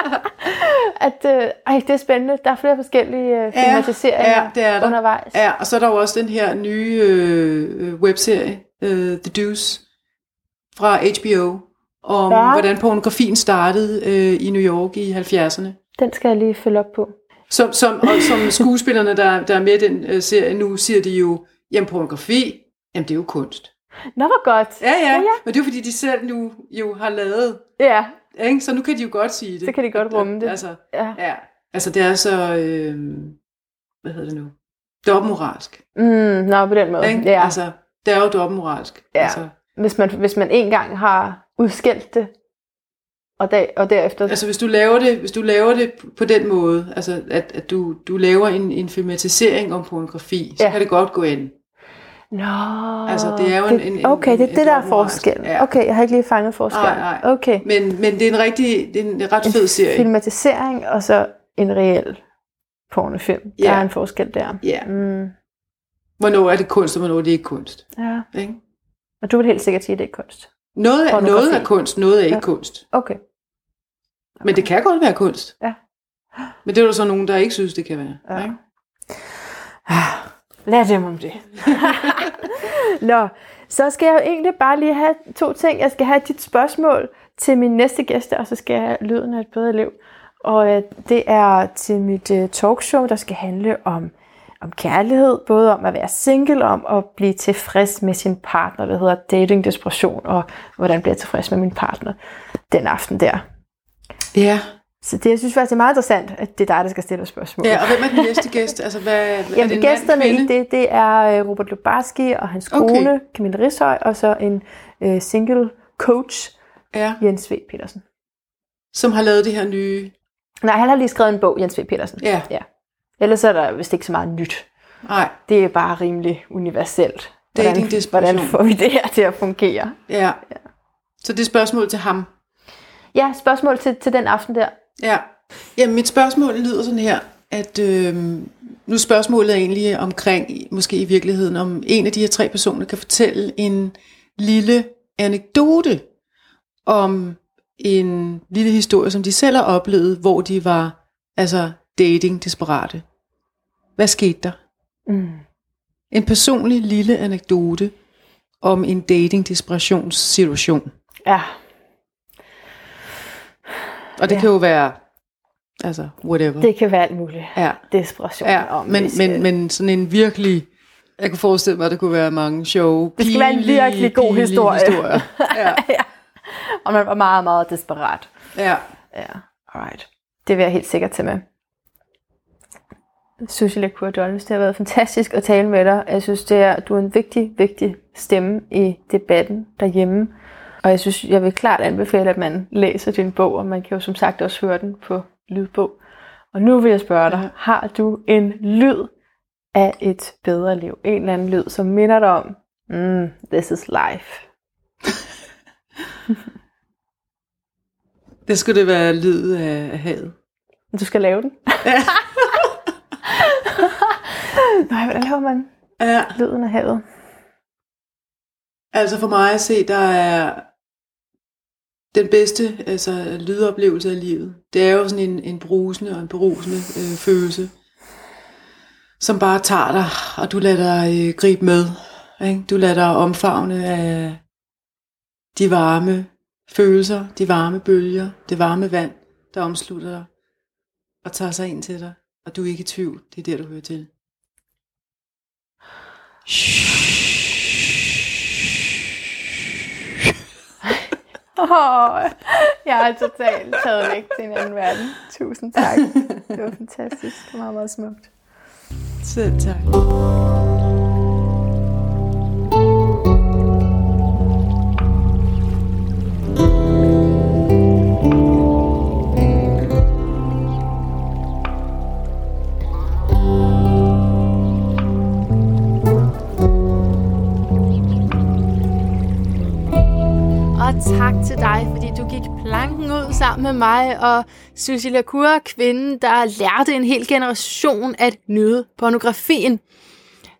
at, øh, ej, det er spændende. Der er flere forskellige øh, filmatiseringer
ja, det er der.
undervejs.
Ja, og så er der jo også den her nye øh, øh, webserie, øh, The Deuce, fra HBO, om
Ja.
hvordan pornografien startede øh, i New York i 70'erne.
Den skal jeg lige følge op på.
Som, som, og som skuespillerne, der, der er med i den øh, serie nu, siger de jo, jamen pornografi, jamen det er jo kunst.
Nå, hvor godt.
Ja, ja,
Ja, ja.
men det er jo fordi, de selv nu jo har lavet,
Ja,
ikke? så nu kan de jo godt sige det.
Så kan de godt rumme det.
Altså,
ja.
ja, altså det er så, øh, hvad hedder det nu, dobbeltmoralsk.
Mm, nå, på den måde.
Ikke?
Ja.
Altså, det er jo dobbeltmoralsk.
Ja.
Altså,
Hvis, man, hvis man en gang har udskilt det, og, der, og derefter...
altså hvis du laver det, hvis du laver det på den måde, altså at, at du, du laver en, en filmatisering om pornografi, så
Ja.
kan det godt gå ind.
Nå,
Altså, det er jo en- en- en-
Okay, det er
en
det, der er forskellen.
Ja.
Okay, jeg har ikke lige fanget forskellen.
Nej, nej.
Okay.
Men, men det er en rigtig, det er en ret fed serie.
Filmatisering, og så en reel pornofilm. Der
Ja.
er en forskel der.
Ja.
Mm,
Hvornår er det kunst, og hvornår er det ikke kunst.
ja.
Ikke?
Og du vil helt sikkert sige, at det er kunst.
Noget, er, noget er kunst, noget er ikke
Ja.
kunst.
Okay.
Men det kan godt være kunst.
Ja.
Men det er der så nogen, der ikke synes, det kan være.
Ja.
Ikke?
Lad dem om det. Nå, så skal jeg jo egentlig bare lige have to ting. Jeg skal have dit spørgsmål til min næste gæst, og så skal jeg have lyden af et bedre liv. Og øh, det er til mit øh, talkshow, der skal handle om, om kærlighed, både om at være single, om at blive tilfreds med sin partner, det hedder dating desperation, og hvordan bliver jeg tilfreds med min partner den aften der.
Ja.
Så det, jeg synes faktisk, er meget interessant, at det er dig, der skal stille spørgsmål.
ja, og hvem er den næste gæst? Altså, hvad, er det
Jamen,
en
gæsterne
mand,
i det, det er øh, Robert Lubarski og hans
Okay.
kone, Camilla Rishøj, og så en øh, single coach,
Ja,
Jens V. Petersen.
som har lavet det her nye...
Nej, han har lige skrevet en bog, Jens V. Petersen.
Ja,
ja. Ellers er der vist ikke så meget nyt.
nej,
Det er bare rimelig universelt. Hvordan,
Dating desperation.
hvordan får vi det her til at fungere?
ja. Så det er spørgsmål til ham.
Ja, spørgsmål til, til den aften der.
Ja. Jamen, mit spørgsmål lyder sådan her, at øh, nu er spørgsmålet egentlig omkring, måske i virkeligheden, om en af de her tre personer kan fortælle en lille anekdote om en lille historie, som de selv har oplevet, hvor de var altså dating-desperate. Hvad skete der?
Mm.
En personlig lille anekdote om en dating-desperationssituation.
Ja.
Og det
Ja.
kan jo være, altså, whatever.
Det kan være alt muligt.
ja.
Desperation.
Ja,
om
men,
skal-
men, men sådan en virkelig, jeg kunne forestille mig, at der kunne være mange sjove,
Det skal være en virkelig god historie.
historier. Ja,
Og man var meget, meget desperat.
ja.
Ja, alright. Det vil jeg helt sikkert tage med. Susie Lecour Dolles, det har været fantastisk at tale med dig. Jeg synes, det er, du er en vigtig, vigtig stemme i debatten derhjemme. Og jeg synes, jeg vil klart anbefale, at man læser din bog, og man kan jo som sagt også høre den på lydbog. Og nu vil jeg spørge dig, har du en lyd af et bedre liv? En eller anden lyd, som minder dig om, mm, this is life.
Det skulle det være lyd af, af havet.
Du skal lave den. Nej, hvordan laver man
Ja,
lyden af havet?
altså for mig at se, der er den bedste altså, lydoplevelse af livet. Det er jo sådan en, en brusende og en berusende øh, følelse, som bare tager dig, og du lader dig øh, gribe med. Ikke? Du lader dig omfavne af de varme følelser, de varme bølger, det varme vand, der omslutter dig og tager sig ind til dig. Og du er ikke i tvivl, det er der, du hører til.
Oh, jeg har totalt taget væk til en anden verden. Tusind tak. Det var fantastisk. Det var meget, meget smukt.
Selv tak.
Tak til dig, fordi du gik planken ud sammen med mig og Susie Lacour, kvinden, der lærte en hel generation at nyde pornografien.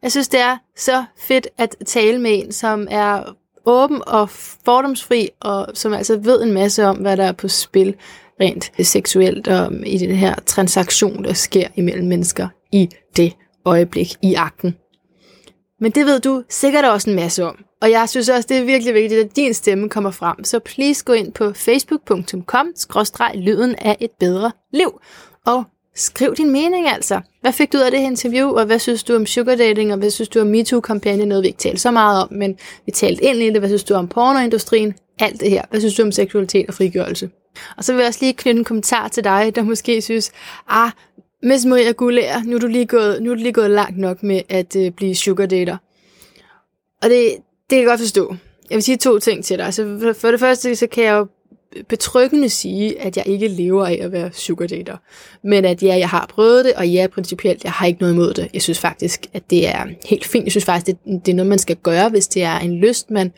Jeg synes, det er så fedt at tale med en, som er åben og fordomsfri, og som altså ved en masse om, hvad der er på spil rent seksuelt og i den her transaktion, der sker imellem mennesker i det øjeblik i akten. Men det ved du sikkert også en masse om. Og jeg synes også, det er virkelig vigtigt, at din stemme kommer frem. Så please gå ind på facebook.com lyden af et bedre liv. Og skriv din mening altså. Hvad fik du ud af det her interview, og hvad synes du om sugar dating, og hvad synes du om MeToo-kampagnen, noget vi ikke talte så meget om, men vi talte ind i det. Hvad synes du om pornoindustrien? Alt det her. Hvad synes du om seksualitet og frigørelse? Og så vil jeg også lige knytte en kommentar til dig, der måske synes, ah, Miss Maria Gulær, nu er du lige gået, nu er du lige gået langt nok med at øh, blive sugar dater. Og det, det kan jeg godt forstå. Jeg vil sige to ting til dig. Altså, for- det første, så kan jeg jo betryggende sige, at jeg ikke lever af at være sugar dater. Men at ja, jeg har prøvet det, og ja, principielt, jeg har ikke noget imod det. Jeg synes faktisk, at det er helt fint. Jeg synes faktisk, det, det er noget, man skal gøre, hvis det er en lyst, man,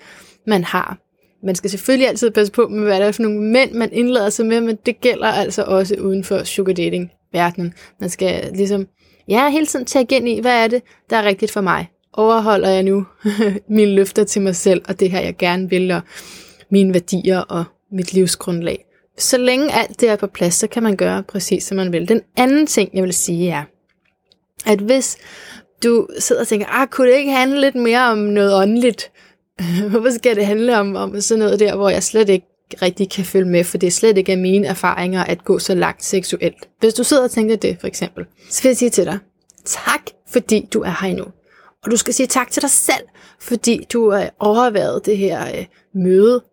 man har. Man skal selvfølgelig altid passe på med, hvad der er for nogle mænd, man indlader sig med, men det gælder altså også uden for sugar dating verdenen. Man skal ligesom, ja, hele tiden tage ind i, hvad er det, der er rigtigt for mig. Overholder jeg nu mine løfter til mig selv, og det her, jeg gerne vil, og mine værdier og mit livsgrundlag. Så længe alt det er på plads, så kan man gøre præcis, som man vil. Den anden ting, jeg vil sige, er, at hvis du sidder og tænker, ah, kunne det ikke handle lidt mere om noget åndeligt? Hvorfor skal det handle om, om sådan noget der, hvor jeg slet ikke rigtig kan følge med, for det er slet ikke af mine erfaringer at gå så langt seksuelt. Hvis du sidder og tænker det, for eksempel, så vil jeg sige til dig, tak fordi du er her endnu. Og du skal sige tak til dig selv, fordi du øh, har overvejet det her øh, møde.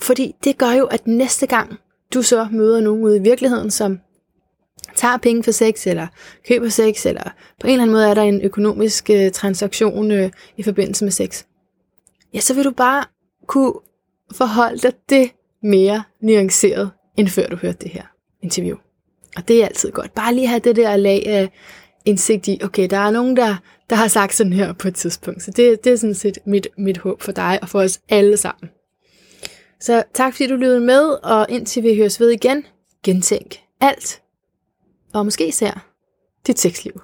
Fordi det gør jo, at næste gang du så møder nogen ude i virkeligheden, som tager penge for sex, eller køber sex, eller på en eller anden måde er der en økonomisk øh, transaktion øh, i forbindelse med sex, ja, så vil du bare kunne forhold dig det mere nuanceret, end før du hørte det her interview. Og det er altid godt. Bare lige have det der lag af indsigt i, okay, der er nogen, der, der har sagt sådan her på et tidspunkt. Så det, det er sådan set mit, mit håb for dig og for os alle sammen. Så tak fordi du lyttede med, og indtil vi høres ved igen, gentænk alt, og måske især dit sexliv.